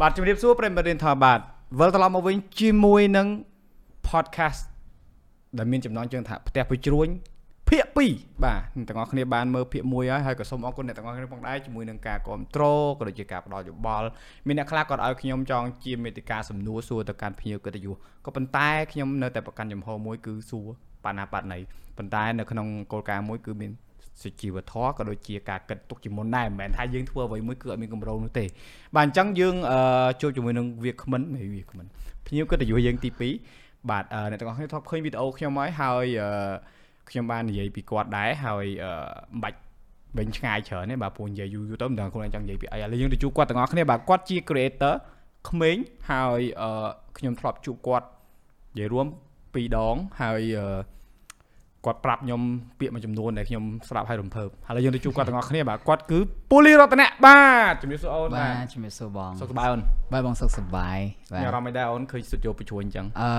បាទជំរាបសួរប្រិយមិត្តរៀនថាបាទវិលត្រឡប់មកវិញជាមួយនឹង podcast ដែលមានចំណងជើងថាផ្ទះពុយជ្រួញភាគ2បាទអ្នកទាំងអស់គ្នាបានមើលភាគ1ហើយហើយក៏សូមអរគុណអ្នកទាំងអស់គ្នាផងដែរជាមួយនឹងការគ្រប់គ្រងក៏ដូចជាការផ្ដល់យោបល់មានអ្នកខ្លះគាត់ឲ្យខ្ញុំចង់ជាមេតិកាសំណួរសួរទៅកាន់ភ្ញៀវកិត្តិយសក៏ប៉ុន្តែខ្ញុំនៅតែប្រកាន់ចំហមួយគឺសួរបណ្ណាបាត់ណីប៉ុន្តែនៅក្នុងគោលការណ៍មួយគឺមាន សុជីវធម៌ក៏ដូចជាការគិតទុកជាមុនដែរមិនមែនថាយើងធ្វើអ្វីមួយគឺអត់មានកម្រងនោះទេបាទអញ្ចឹងយើងជួបជាមួយនឹងវាគ្មិនវាគ្មិនភ្ញៀវកិត្តិយសយើងទី2បាទអ្នកទាំងអស់គ្នាធ្លាប់ឃើញវីដេអូខ្ញុំហើយហើយខ្ញុំបាននិយាយពីគាត់ដែរហើយមិនបាច់បិញឆ្ងាយច្រើនទេបាទពូនិយាយយូរយូរទៅមិនដឹងខ្លួនឯងចង់និយាយពីអីឥឡូវយើងទៅជួបគាត់ទាំងអស់គ្នាបាទគាត់ជា creator ក្មេងហើយខ្ញុំធ្លាប់ជួបគាត់និយាយរួម2ដងហើយ គាត់ប្រាប់ខ្ញុំពាក្យមួយចំនួនដែលខ្ញុំស្ដាប់ហើយរំភើបហើយយើងទៅជួបគាត់ទាំងអស់គ្នាបាទគាត់គឺពូលីរតនៈបាទជំរាបសួរអូនបាទជំរាបសួរបងសុខសប្បាយអូនបាទបងសុខសប្បាយបាទមានអារម្មណ៍មិនដែរអូនឃើញសុទ្ធយកបញ្ជួយអញ្ចឹងអឺ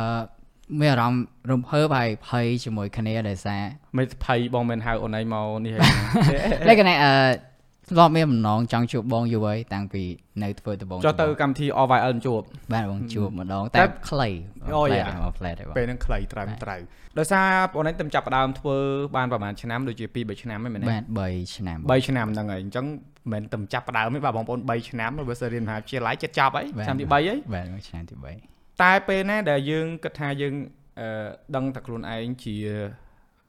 មានអារម្មណ៍រំភើបហើយភ័យជាមួយគ្នាដោយសារមិនភ័យបងមិនហៅអូនឯងមកនេះហើយលក្ខណៈអឺ ធ្លាប់មានបំណងចង់ជួបបងយូរហើយតាំងពីនៅធ្វើដំបងចុះទៅកម្មវិធី OVL ជួបបាទបងជួបម្ដងតែខ្លីអូយ៉ាផ្លែតពេលហ្នឹងខ្លីត្រឹមត្រូវដោយសារបងឯងទៅចាប់ដើមធ្វើបានប្រហែលឆ្នាំដូចជា2 3ឆ្នាំហ្នឹងមែនទេបាទ3ឆ្នាំ3ឆ្នាំហ្នឹងហើយអញ្ចឹងមិនទៅចាប់ដើមទេបាទបងប្អូន3ឆ្នាំបើសិនរៀនមហាវិទ្យាល័យចិត្តចាប់ហើយឆ្នាំទី3ហើយបាទឆ្នាំទី3តែពេលណាដែលយើងគិតថាយើងអឺដឹងតែខ្លួនឯងជា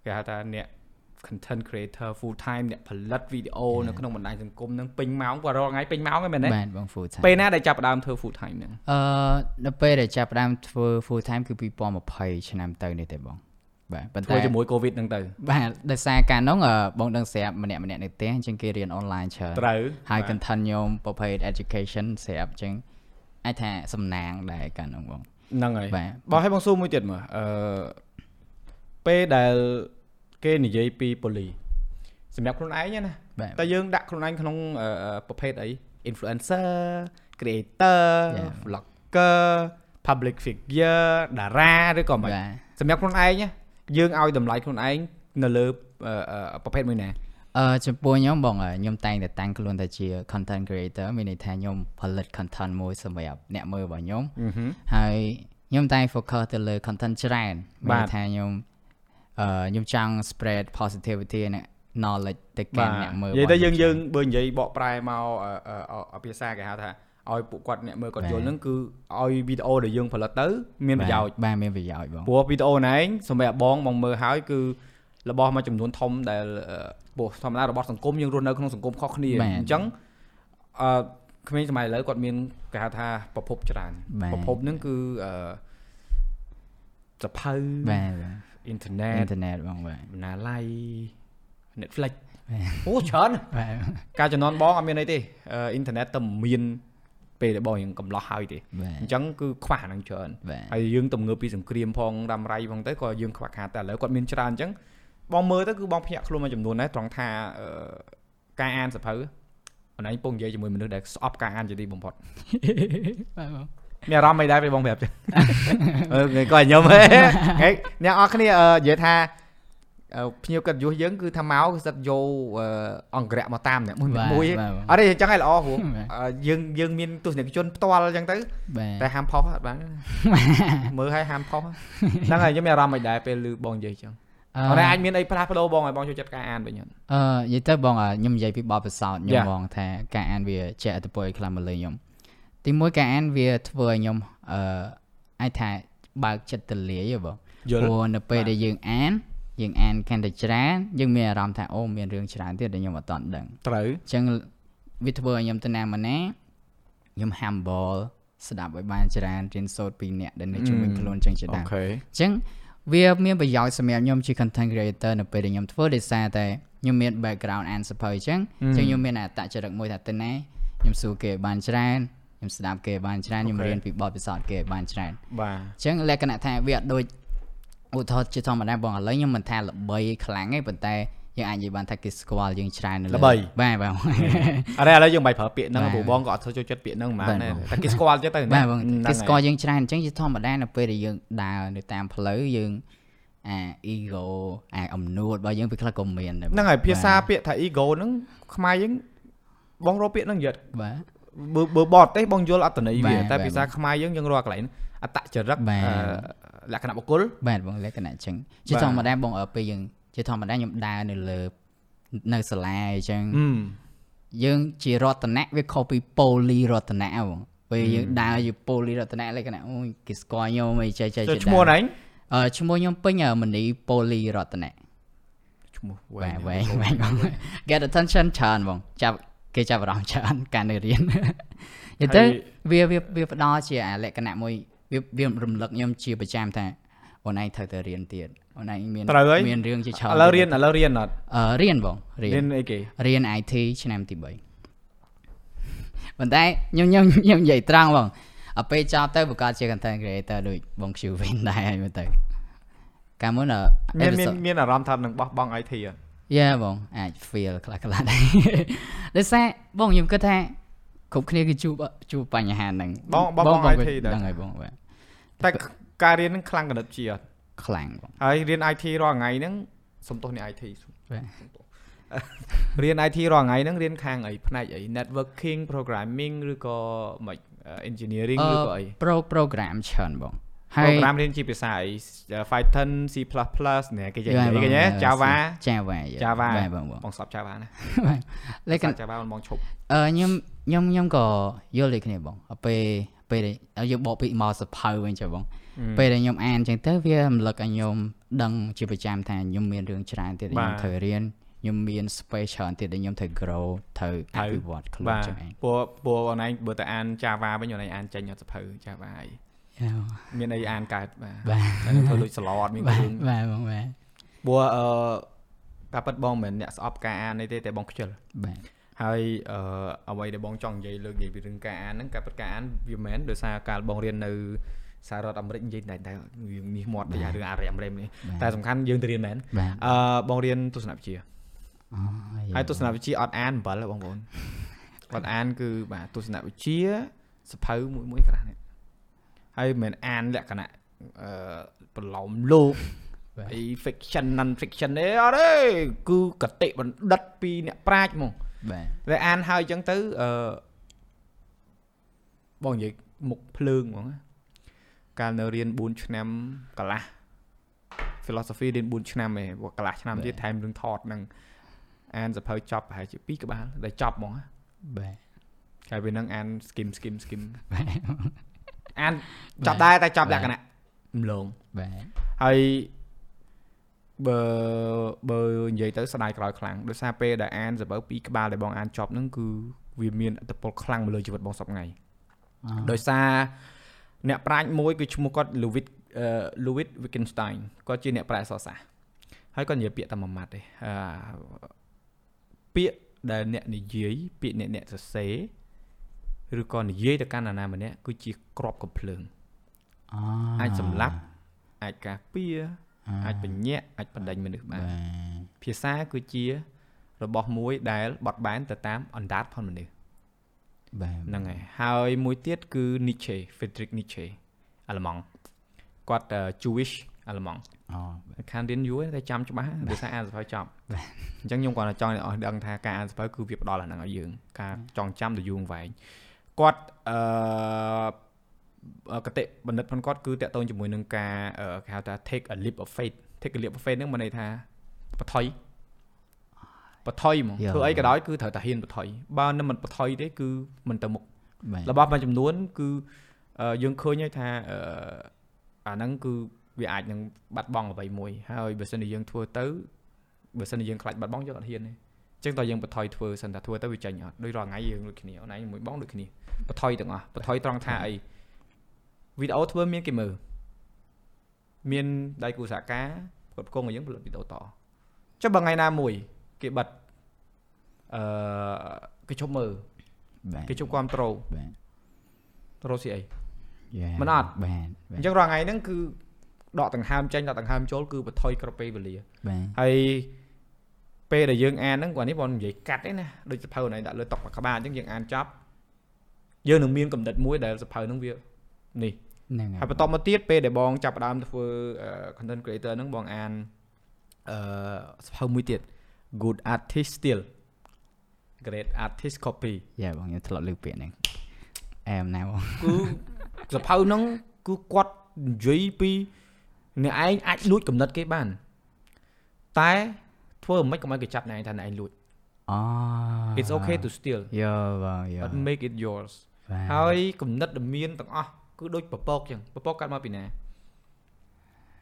គេហៅថាអ្នក content creator full time អ្នកផលិតវីដេអូនៅក្នុងបណ្ដាញសង្គមនឹងពេញម៉ោងគាត់រាល់ថ្ងៃពេញម៉ោងហ្នឹងមែនទេបាទបង full time ពេលណាដែលចាប់ផ្ដើមធ្វើ full time ហ្នឹងអឺដល់ពេលដែលចាប់ផ្ដើមធ្វើ full time គឺ2020ឆ្នាំទៅនេះទេបងបាទប៉ុន្តែធ្វើជាមួយ covid ហ្នឹងទៅបាទដោយសារការនោះបងដឹងស្រាប់ម្នាក់ម្នាក់នៅផ្ទះអញ្ចឹងគេរៀន online ច្រើនត្រូវហើយ content ខ្ញុំប្រភេទ education ស្រាប់អញ្ចឹងអាចថាសំណាងដែរកាលនោះបងហ្នឹងហើយបាទបងឲ្យបងសួរមួយទៀតមើលអឺពេលដែល គេនិយាយពីប៉ូលីសម្រាប់ខ្លួនឯងណាតែយើងដាក់ខ្លួនឯងក្នុងប្រភេទអី influencer creator vlogger public figure តារាឬក៏មិនសម្រាប់ខ្លួនឯងយើងឲ្យតម្លៃខ្លួនឯងនៅលើប្រភេទមួយណាអឺចំពោះខ្ញុំបងខ្ញុំតែងតែតាំងខ្លួនតែជា content creator មានន័យថាខ្ញុំផលិត content មួយសម្រាប់អ្នកមើលរបស់ខ្ញុំហើយខ្ញុំតែង focus ទៅលើ content ច្រើនមានថាខ្ញុំអឺ ខ្ញុំចង់ spread positivity និង knowledge ទៅកាន់អ្នកមើលនិយាយទៅយើងយើងបើនិយាយបកប្រែមកភាសាគេហៅថាឲ្យពួកគាត់អ្នកមើលគាត់យល់ហ្នឹងគឺឲ្យវីដេអូដែលយើងផលិតទៅមានប្រយោជន៍បាទមានប្រយោជន៍បងព្រោះវីដេអូណែងសម្រាប់បងបងមើលហើយគឺរបស់មួយចំនួនធំដែលពោះធម្មតារបស់សង្គមយើងរស់នៅក្នុងសង្គមខុសគ្នាអញ្ចឹងអឺក្មេងសម័យឥឡូវគាត់មានគេហៅថាប្រភពច្រើនប្រភពហ្នឹងគឺអឺសភៅបាទ អ៊ីនធឺណិតអ៊ីនធឺណិតបងបាទបណ្ណាល័យ Netflix អូច្រើនការចំនួនបងអត់មានអីទេអ៊ីនធឺណិតតែមានពេលដែលបងយើងកំឡោះហើយទេអញ្ចឹងគឺខ្វះហ្នឹងច្រើនហើយយើងទំងើបពីសង្គ្រាមផងរ៉ាំរ៉ៃផងទៅក៏យើងខ្វះខាតតែឥឡូវគាត់មានច្រើនអញ្ចឹងបងមើលទៅគឺបងភ្ញាក់ខ្លួនមួយចំនួនដែរត្រង់ថាការអានសភៅអនឯងពងនិយាយជាមួយមនុស្សដែលស្អប់ការអានជាទីបំផុតបាទបង មានអារម្មណ៍មិនដែរពេលបងប្រាប់ចឹងអឺក៏ខ្ញុំហ៎អ្នកអរគ្នានិយាយថាភ្ញៀវកិត្តិយសយើងគឺថាមកគឺសិតយកអង្គរៈមកតាមអ្នកមួយមួយអត់ទេអញ្ចឹងឯងល្អព្រោះយើងយើងមានទស្សនិកជនផ្ទាល់អញ្ចឹងទៅតែហាមផុសអត់បានមើលឲ្យហាមផុសហ្នឹងហើយខ្ញុំមានអារម្មណ៍មិនដែរពេលឮបងនិយាយអញ្ចឹងអរអាចមានអីផ្លាស់ប្ដូរបងឲ្យបងចូលចិត្តការអានវិញអត់អឺនិយាយទៅបងខ្ញុំនិយាយពីបបពិសោធន៍ខ្ញុំបងថាការអានវាជាអត្តពលខ្លាំងមកលើខ្ញុំ ទីមួយការអានវាធ្វើឲ្យខ្ញុំអឺអាចថាបើកចិត្តទលាយបងព្រោះនៅពេលដែលយើងអានយើងអានកាន់តែច្រើនយើងមានអារម្មណ៍ថាអូមានរឿងច្រើនទៀតដែលខ្ញុំអត់ទាន់ដឹងត្រូវអញ្ចឹងវាធ្វើឲ្យខ្ញុំទៅណាមកណាខ្ញុំ humble ស្ដាប់ឲ្យបានច្រើនរៀនសូត្រពីអ្នកដែលនៅជុំវិញខ្លួនអញ្ចឹងជាដើមអញ្ចឹងវាមានប្រយោជន៍សម្រាប់ខ្ញុំជា content creator នៅពេលដែលខ្ញុំធ្វើដោយសារតែខ្ញុំមាន background អានសភៅអញ្ចឹងអញ្ចឹងខ្ញុំមានអត្តចរិតមួយថាទៅណាខ្ញុំសួរគេបានច្រើន ខ្ញុំស្ដាប់គេបានច្រើនខ្ញុំរៀនពីបទពិសោធន៍គេបានច្រើនបាទអញ្ចឹងលក្ខណៈថាវាអត់ដូចឧទាហរណ៍ជាធម្មតាបងឥឡូវខ្ញុំមិនថាល្បីខ្លាំងទេប៉ុន្តែយើងអាចនិយាយបានថាគេស្គាល់យើងច្រើននៅលើល្បីបាទបងអរេឥឡូវយើងបាយប្រើពាក្យហ្នឹងព្រោះបងក៏អត់ធ្វើចូលចិត្តពាក្យហ្នឹងហ្មងតែគេស្គាល់ចិត្តទៅបាទបងគេស្គាល់យើងច្រើនអញ្ចឹងជាធម្មតានៅពេលដែលយើងដើរនៅតាមផ្លូវយើងអា ego អាអំនួតរបស់យើងពេលខ្លះក៏មានដែរហ្នឹងហើយភាសាពាក្យថា ego ហ្នឹងខ្មែរយើងបងរកពាក្យហ្នឹងយត់បាទ បើបើបរទេសបងយល់អត្តន័យវាតែភាសាខ្មែរយើងយើងរកកន្លែងអត្តចរិតលក្ខណៈបុគ្គលបាទបងលក្ខណៈអញ្ចឹងជាធម្មតាបងពេលយើងជាធម្មតាខ្ញុំដើរនៅលើនៅសាលាអញ្ចឹងយើងជារតនៈវាខុសពីប៉ូលីរតនៈបងពេលយើងដើរជាប៉ូលីរតនៈលក្ខណៈអូយគេស្គាល់ខ្ញុំអីចៃចៃឈ្មោះណែអឺឈ្មោះខ្ញុំពេញមនីប៉ូលីរតនៈឈ្មោះវែងវែងវែងបង get attention ច្រើនបងចាប់ គេចាប់អារម្មណ៍ច្រើនការនៅរៀនយល់ទៅវាវាវាផ្ដល់ជាលក្ខណៈមួយវាវារំលឹកខ្ញុំជាប្រចាំថាអូនឯងត្រូវតែរៀនទៀតអូនឯងមានមានរឿងជាច្រើនឥឡូវរៀនឥឡូវរៀនអត់អឺរៀនបងរៀនអីគេរៀន IT ឆ្នាំទី3ប៉ុន្តែខ្ញុំខ្ញុំខ្ញុំនិយាយត្រង់បងអពេលចប់ទៅបង្កើតជា content creator ដូចបង Q Win ដែរហើយមើលទៅកាលមុនមានមានមានអារម្មណ៍ថានឹងបោះបង់ IT អត់ យ៉ាបងអាច feel ខ្លះខ្លះដែរដោយសារបងខ្ញុំគិតថាគ្រប់គ្នាគឺជួបជួបបញ្ហាហ្នឹងបងបងបង IT ដែរហ្នឹងហើយបងបាទតែការរៀនហ្នឹងខ្លាំងកណិតជាអត់ខ្លាំងបងហើយរៀន IT រាល់ថ្ងៃហ្នឹងសំទោសនេះ IT រៀន IT រាល់ថ្ងៃហ្នឹងរៀនខាងអីផ្នែកអី networking programming ឬក៏មិន engineering ឬក៏អី pro program ច្រើនបង ហើយ program រៀនជាភាសាអី Python C++ នេះគេនិយាយគេញ៉េ Java Java Java បងបងសប់ Java ណាលេខ Java បងឈប់អឺខ្ញុំខ្ញុំខ្ញុំក៏យល់ដូចគ្នាបងពេលពេលយើងបកពីមកសភៅវិញចុះបងពេលដែលខ្ញុំអានអញ្ចឹងទៅវារំលឹកឲ្យខ្ញុំដឹងជាប្រចាំថាខ្ញុំមានរឿងច្រើនទៀតដែលខ្ញុំត្រូវរៀនខ្ញុំមាន space ច្រើនទៀតដែលខ្ញុំត្រូវ grow ត្រូវអភិវឌ្ឍខ្លួនចឹងឯងព្រោះព្រោះអូនឯងបើតែអាន Java វិញអូនឯងអានចេញអត់សភៅ Java អី មានអីអានកើតបាទតែធ្វើដូច slot មានគ្រឿងបាទបងបាទព្រោះអឺការប៉ັດបងមិនអ្នកស្អប់ការអាននេះទេតែបងខ្ជិលបាទហើយអឺអ្វីដែលបងចង់និយាយលើកនិយាយពីរឿងការអានហ្នឹងការប៉ັດការអានវាមិនដោយសារកាលបងរៀននៅសហរដ្ឋអាមេរិកនិយាយតែតែយើងនេះមាត់ទៅរឿងអារ៉េអាមេរិកនេះតែសំខាន់យើងទៅរៀនមែនអឺបងរៀនទស្សនវិជ្ជាហើយទស្សនវិជ្ជាអត់អាន7បងប្អូនអត់អានគឺបាទទស្សនវិជ្ជាសភៅមួយមួយក្រាស់នេះ ហើយមិនអានលក្ខណៈអឺប្រឡំលោកអី fiction non fiction ទេអត់ទេគឺកតិបណ្ឌិតពីអ្នកប្រាជ្ញហ្មងបាទតែអានហើយអញ្ចឹងទៅអឺបងនិយាយមុខភ្លើងហ្មងកាលនៅរៀន4ឆ្នាំកន្លះ philosophy រៀន4ឆ្នាំឯងកន្លះឆ្នាំទៀតថែមរឿងថតនឹងអានសភៅចប់ប្រហែលជា2ក្បាលដែលចប់ហ្មងបាទហើយពេលហ្នឹងអាន skim skim skim អានចប់ដែរតែចប់លក្ខណៈរំលងបាទហើយបើបើនិយាយទៅស្ដាយក្រោយខ្លាំងដោយសារពេលដែលអានសភៅ2ក្បាលដែលបងអានចប់ហ្នឹងគឺវាមានអត្តពលខ្លាំងមកលើជីវិតបងសពថ្ងៃដោយសារអ្នកប្រាជ្ញមួយគឺឈ្មោះគាត់ Louis Louis Wittgenstein គាត់ជាអ្នកប្រាជ្ញអក្សរសាស្ត្រហើយគាត់និយាយពាក្យតែមួយម៉ាត់ទេអឺពាក្យដែលអ្នកនិយាយពាក្យអ្នកអ្នកសរសេរ ឬក៏និយាយទៅកាន់នរណាម្នាក់គឺជាក្របកំភ្លើងអាចសម្លាប់អាចការពារអាចបញ្ញក់អាចបណ្ដេញមនុស្សបានភាសាគឺជារបស់មួយដែលបត់បែនទៅតាមអណ្ដាតផងមនុស្សបាទហ្នឹងហើយហើយមួយទៀតគឺ Nietzsche Friedrich Nietzsche អាល្លឺម៉ង់គាត់ Jewish អាល្លឺម៉ង់អូខានរៀនយូរតែចាំច្បាស់ដោយសារអានសភៅចប់អញ្ចឹងខ្ញុំគាត់ចង់ឲ្យដឹងថាការអានសភៅគឺវាផ្ដល់អាហ្នឹងឲ្យយើងការចងចាំទៅយូរវែង គាត់អឺកតិបណ្ឌិតផងគាត់គឺតកតងជាមួយនឹងការគេហៅថា take a leap of faith take a leap of faith ហ្នឹងមានន័យថាបថុយបថុយហ្មងធ្វើអីក៏ដោយគឺត្រូវតែហ៊ានបថុយបើនឹងមិនបថុយទេគឺមិនទៅមុខរបស់មួយចំនួនគឺយើងឃើញហើយថាអាហ្នឹងគឺវាអាចនឹងបាត់បង់អ្វីមួយហើយបើសិនជាយើងធ្វើទៅបើសិនជាយើងខ្លាចបាត់បង់យើងអត់ហ៊ានទេអញ្ចឹងតើយើងបថុយធ្វើសិនតែធ្វើទៅវាចាញ់អត់ដូចរាល់ថ្ងៃយើងដូចគ្នាអូនឯងមួយបងដូចគ្នាបថុយទាំងអស់បថុយត្រង់ថាអីវីដេអូធ្វើមានគេមើលមានដៃគូសហការគ្រប់គងឲ្យយើងផលិតវីដេអូតចុះបើថ្ងៃណាមួយគេបិទអឺគេជប់មើលគេជប់គ្រប់ត្រូលបាទត្រូលស៊ីអីមិនអត់បាទអញ្ចឹងរាល់ថ្ងៃហ្នឹងគឺដកដង្ហើមចេញដកដង្ហើមចូលគឺបថុយគ្រប់ពេលវេលាបាទហើយ ពេលដែលយើងអានហ្នឹងគាត់នេះបងនិយាយកាត់ទេណាដូចសភៅណៃដាក់លើតុក្បាលអញ្ចឹងយើងអានចប់យើងនឹងមានកំណត់មួយដែលសភៅហ្នឹងវានេះហ្នឹងហើយបន្តមកទៀតពេលដែលបងចាប់ផ្ដើមធ្វើ content creator ហ្នឹងបងអានអឺសភៅមួយទៀត good artist still great artist copy យ៉ាបងខ្ញុំធ្លាប់លើពាក្យហ្នឹងអែមណាបងគឺសភៅហ្នឹងគឺគាត់និយាយពីអ្នកឯងអាចលួចកំណត់គេបានតែ ធ្វើមិនខ្មិចកុំឲ្យគេចាប់អ្នកឯងថាអ្នកឯងលួចអូ It's okay to steal យ៉ាបងយ៉ា but make it yours ហើយគំនិតដែលមានទាំងអស់គឺដូចពពកចឹងពពកកាត់មកពីណា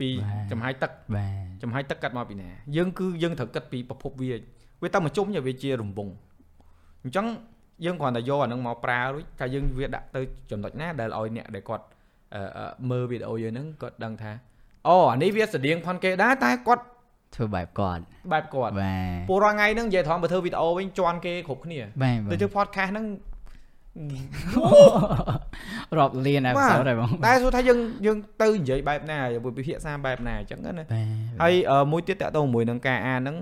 ពីចំហាយទឹកបាទចំហាយទឹកកាត់មកពីណាយើងគឺយើងត្រូវគិតពីប្រភពវាវាទៅមកជុំវាជារង្វង់អញ្ចឹងយើងគ្រាន់តែយកអានឹងមកប្រើរួចតែយើងវាដាក់ទៅចំណុចណាដែលឲ្យអ្នកដែលគាត់មើលវីដេអូយើងហ្នឹងគាត់ដឹងថាអូអានេះវាស្តៀងផនគេដែរតែគាត់ ធ្វើបែបគាត់បែបគាត់បាទពលរាល់ថ្ងៃហ្នឹងនិយាយត្រង់បើធ្វើវីដេអូវិញជន់គេគ្រប់គ្នាបាទទៅធ្វើ podcast ហ្នឹងរាប់លានអេពីសូតហើយបងតែសួរថាយើងយើងទៅនិយាយបែបណាយើងពិភាក្សាបែបណាអញ្ចឹងណាហើយមួយទៀតតទៅមួយនឹងការអានហ្នឹង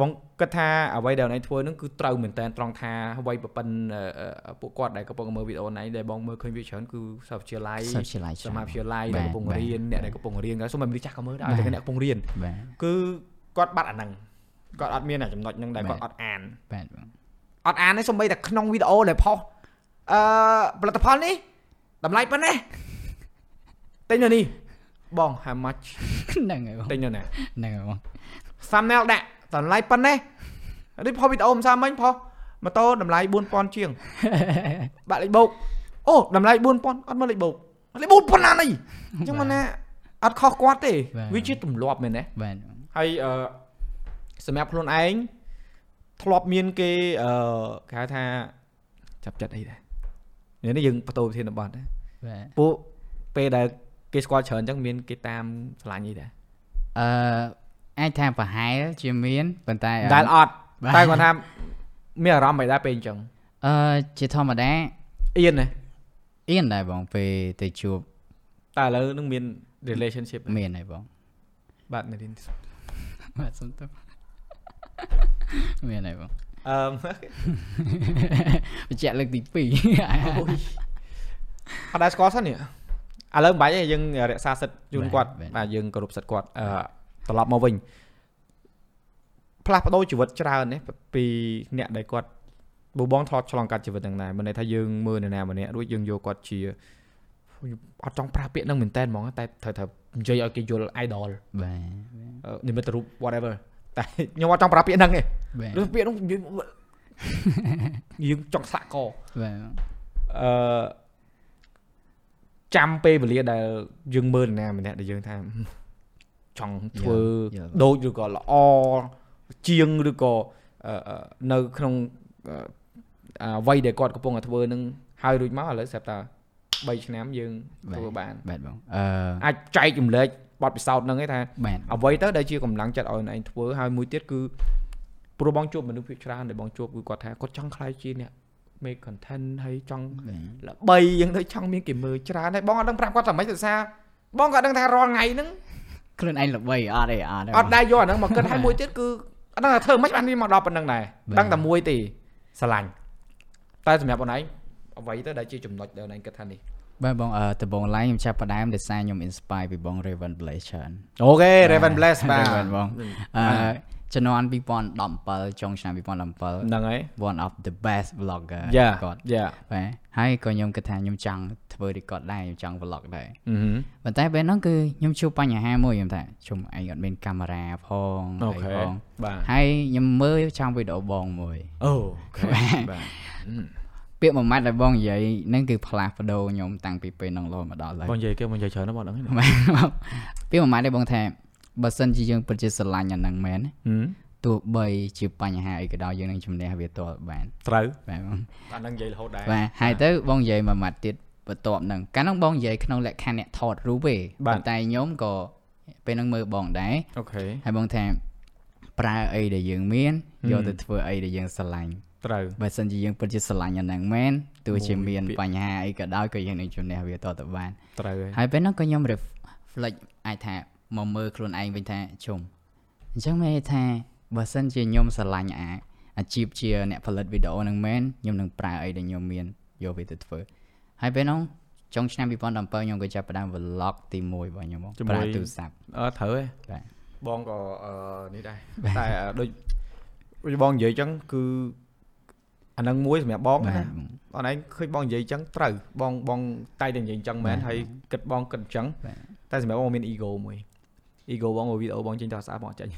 បងគិតថាអ្វីដែលអូនឯងធ្វើហ្នឹងគឺត្រូវមែនតើត្រង់ថាអ្វីប្រពន្ធពួកគាត់ដែលកំពុងមើលវីដេអូណៃដែលបងមើលឃើញវាច្រើនគឺសាស្ត្រវិទ្យាល័យសាស្ត្រវិទ្យាល័យសមាវិទ្យាល័យដែលកំពុងរៀនអ្នកដែលកំពុងរៀនក៏សូមមនុស្សចាស់ក៏មើលដែរតែអ្នកកំពុងរៀនគឺគាត់បាត់អាហ្នឹងគាត់អត់មានចំណុចហ្នឹងដែលគាត់អត់អានបាទបងអត់អានទេសូម្បីតែក្នុងវីដេអូដែលផុសអឺផលិតផលនេះតម្លៃប៉ុណ្ណេះទិញនៅនេះបង how much ហ្នឹងហើយបងទិញនៅណាហ្នឹងហើយបង thumbnail ដាក់ តម្លៃប៉ុណ្ណេះនេះផុសវីដេអូមិនសាមិញផុសម៉ូតូតម្លៃ4000ជាងបាក់លេខបូកអូតម្លៃ4000អត់មើលលេខបូកលេខ4000ណានេះអញ្ចឹងមិនណាអត់ខុសគាត់ទេវាជាទម្លាប់មែនទេបាទហើយអឺសម្រាប់ខ្លួនឯងធ្លាប់មានគេអឺគេហៅថាចាប់ចិត្តអីដែរនេះយើងបន្តវិធានបទណាបាទពួកពេលដែលគេស្គាល់ច្រើនអញ្ចឹងមានគេតាមឆ្លាញ់អីដែរអឺ អាចថាប្រហែលជាមានប៉ុន្តែដែលអត់តែគាត់ថាមានអារម្មណ៍មិនដែរពេលអញ្ចឹងអឺជាធម្មតាអៀនណាអៀនដែរបងពេលទៅជួបតែឥឡូវនឹងមាន relationship មានហើយបងបាទនារីបាទសុំទោសមានហើយបងអឺបញ្ជាក់លើកទី2អត់ដែរស្គាល់សិននេះឥឡូវមិនបាច់ទេយើងរក្សាសិទ្ធជូនគាត់បាទយើងគោរពសិទ្ធគាត់អឺ ត្រឡប់មកវិញផ្លាស់ប្ដូរជីវិតច្រើននេះពីអ្នកដែលគាត់បបងធ្លាប់ឆ្លងកាត់ជីវិតហ្នឹងដែរមិនន័យថាយើងមើលនរណាម្នាក់រួចយើងយកគាត់ជាអត់ចង់ប្រើពាក្យហ្នឹងមែនតើហ្មងតែត្រូវត្រូវនិយាយឲ្យគេយល់ idol បាទនិមិត្តរូប whatever តែខ្ញុំអត់ចង់ប្រើពាក្យហ្នឹងទេឬពាក្យហ្នឹងយើងចង់ស្លាក់កបាទអឺចាំពេលវេលាដែលយើងមើលនរណាម្នាក់ដែលយើងថា ចង់ធ្វើដូចឬក៏ល្អជាងឬក៏នៅក្នុងអ្វីដែលគាត់កំពុងតែធ្វើនឹងហើយរួចមកឥឡូវស្រាប់តែ3ឆ្នាំយើងធ្វើបានបាទបងអឺអាចចែកចម្លែកបទពិសោធន៍ហ្នឹងឯងថាអ្វីទៅដែលជាកម្លាំងចិត្តឲ្យឯងធ្វើហើយមួយទៀតគឺព្រោះបងជួបមនុស្សភាគច្រើនដែលបងជួបគឺគាត់ថាគាត់ចង់ខ្លាយជាអ្នក make content ហើយចង់ល្បីយ៉ាងទៅចង់មានគេមើលច្រើនហើយបងអត់ដឹងប្រាប់គាត់ថាម៉េចទៅសារបងក៏ដឹងថារាល់ថ្ងៃហ្នឹង ខ្លួនឯងល្បីអត់ទេអត់អត់ដែរយកអាហ្នឹងមកគិតឲ្យមួយទៀតគឺអត់ដឹងថាធ្វើមិនបានវាមកដល់ប៉ុណ្្នឹងដែរដឹងតែមួយទេស្រឡាញ់តែសម្រាប់បងឯងអ្វីទៅដែលជាចំណុចដែលបងឯងគិតថានេះបាទបងអឺដំបង line ខ្ញុំចាប់ផ្ដើមដោយសារខ្ញុំ inspire ពីបង Raven Blaze ច្រើនអូខេ Raven Blaze បាទបងអឺ ជំនាន់2017ចុងឆ្នាំ2017ហ្នឹងហើយ one of the best vlogger គាត់យ៉ាបាទហើយក៏ខ្ញុំគិតថាខ្ញុំចង់ធ្វើ record ដែរខ្ញុំចង់ vlog ដែរប៉ុន្តែពេលហ្នឹងគឺខ្ញុំជួបបញ្ហាមួយខ្ញុំថាជុំឯងអត់មានកាមេរ៉ាផងអីផងបាទហើយខ្ញុំមើលចង់វីដេអូបងមួយអូខេបាទពាក្យមួយម៉ាត់ដែលបងនិយាយហ្នឹងគឺផ្លាស់ប្ដូរខ្ញុំតាំងពីពេលហ្នឹងរហូតមកដល់ហើយបងនិយាយគេបងនិយាយច្រើនណាស់បងហ្នឹងពាក្យមួយម៉ាត់ដែលបងថា បើសិនជាយើងពិតជាស្រឡាញ់អាហ្នឹងមែនទោះបីជាបញ្ហាអីក៏ដោយយើងនឹងជំនះវាទាល់បានត្រូវបាទបងអាហ្នឹងនិយាយរហូតដែរបាទហើយទៅបងនិយាយមួយម៉ាត់ទៀតបន្ទាប់ហ្នឹងកាលហ្នឹងបងនិយាយក្នុងលក្ខខណ្ឌអ្នកថតរូបទេប៉ុន្តែខ្ញុំក៏ពេលហ្នឹងមើលបងដែរអូខេហើយបងថាប្រើអីដែលយើងមានយកទៅធ្វើអីដែលយើងស្រឡាញ់ត្រូវបើសិនជាយើងពិតជាស្រឡាញ់អាហ្នឹងមែនទោះជាមានបញ្ហាអីក៏ដោយក៏យើងនឹងជំនះវាតទៅបានត្រូវហើយពេលហ្នឹងក៏ខ្ញុំ reflect អាចថា មកមើលខ្លួនឯងវិញថាជុំអញ្ចឹងមានថាបើសិនជាខ្ញុំស្រឡាញ់អាអាជីពជាអ្នកផលិតវីដេអូហ្នឹងមែនខ្ញុំនឹងប្រើអីដែលខ្ញុំមានយកវាទៅធ្វើហើយពេលហ្នឹងចុងឆ្នាំ2017ខ្ញុំក៏ចាប់ផ្ដើម vlog ទី1របស់ខ្ញុំមកប្រើទូរស័ព្ទអឺត្រូវហ៎បាទបងក៏អឺនេះដែរតែដូចបងនិយាយអញ្ចឹងគឺអានឹងមួយសម្រាប់បងណាបងឯងឃើញបងនិយាយអញ្ចឹងត្រូវបងបងតែតែនិយាយអញ្ចឹងមែនហើយគិតបងគិតអញ្ចឹងតែសម្រាប់បងមាន ego មួយ ego បងវីដេអូបងចេញទៅស្អាតបងអត់ចេញ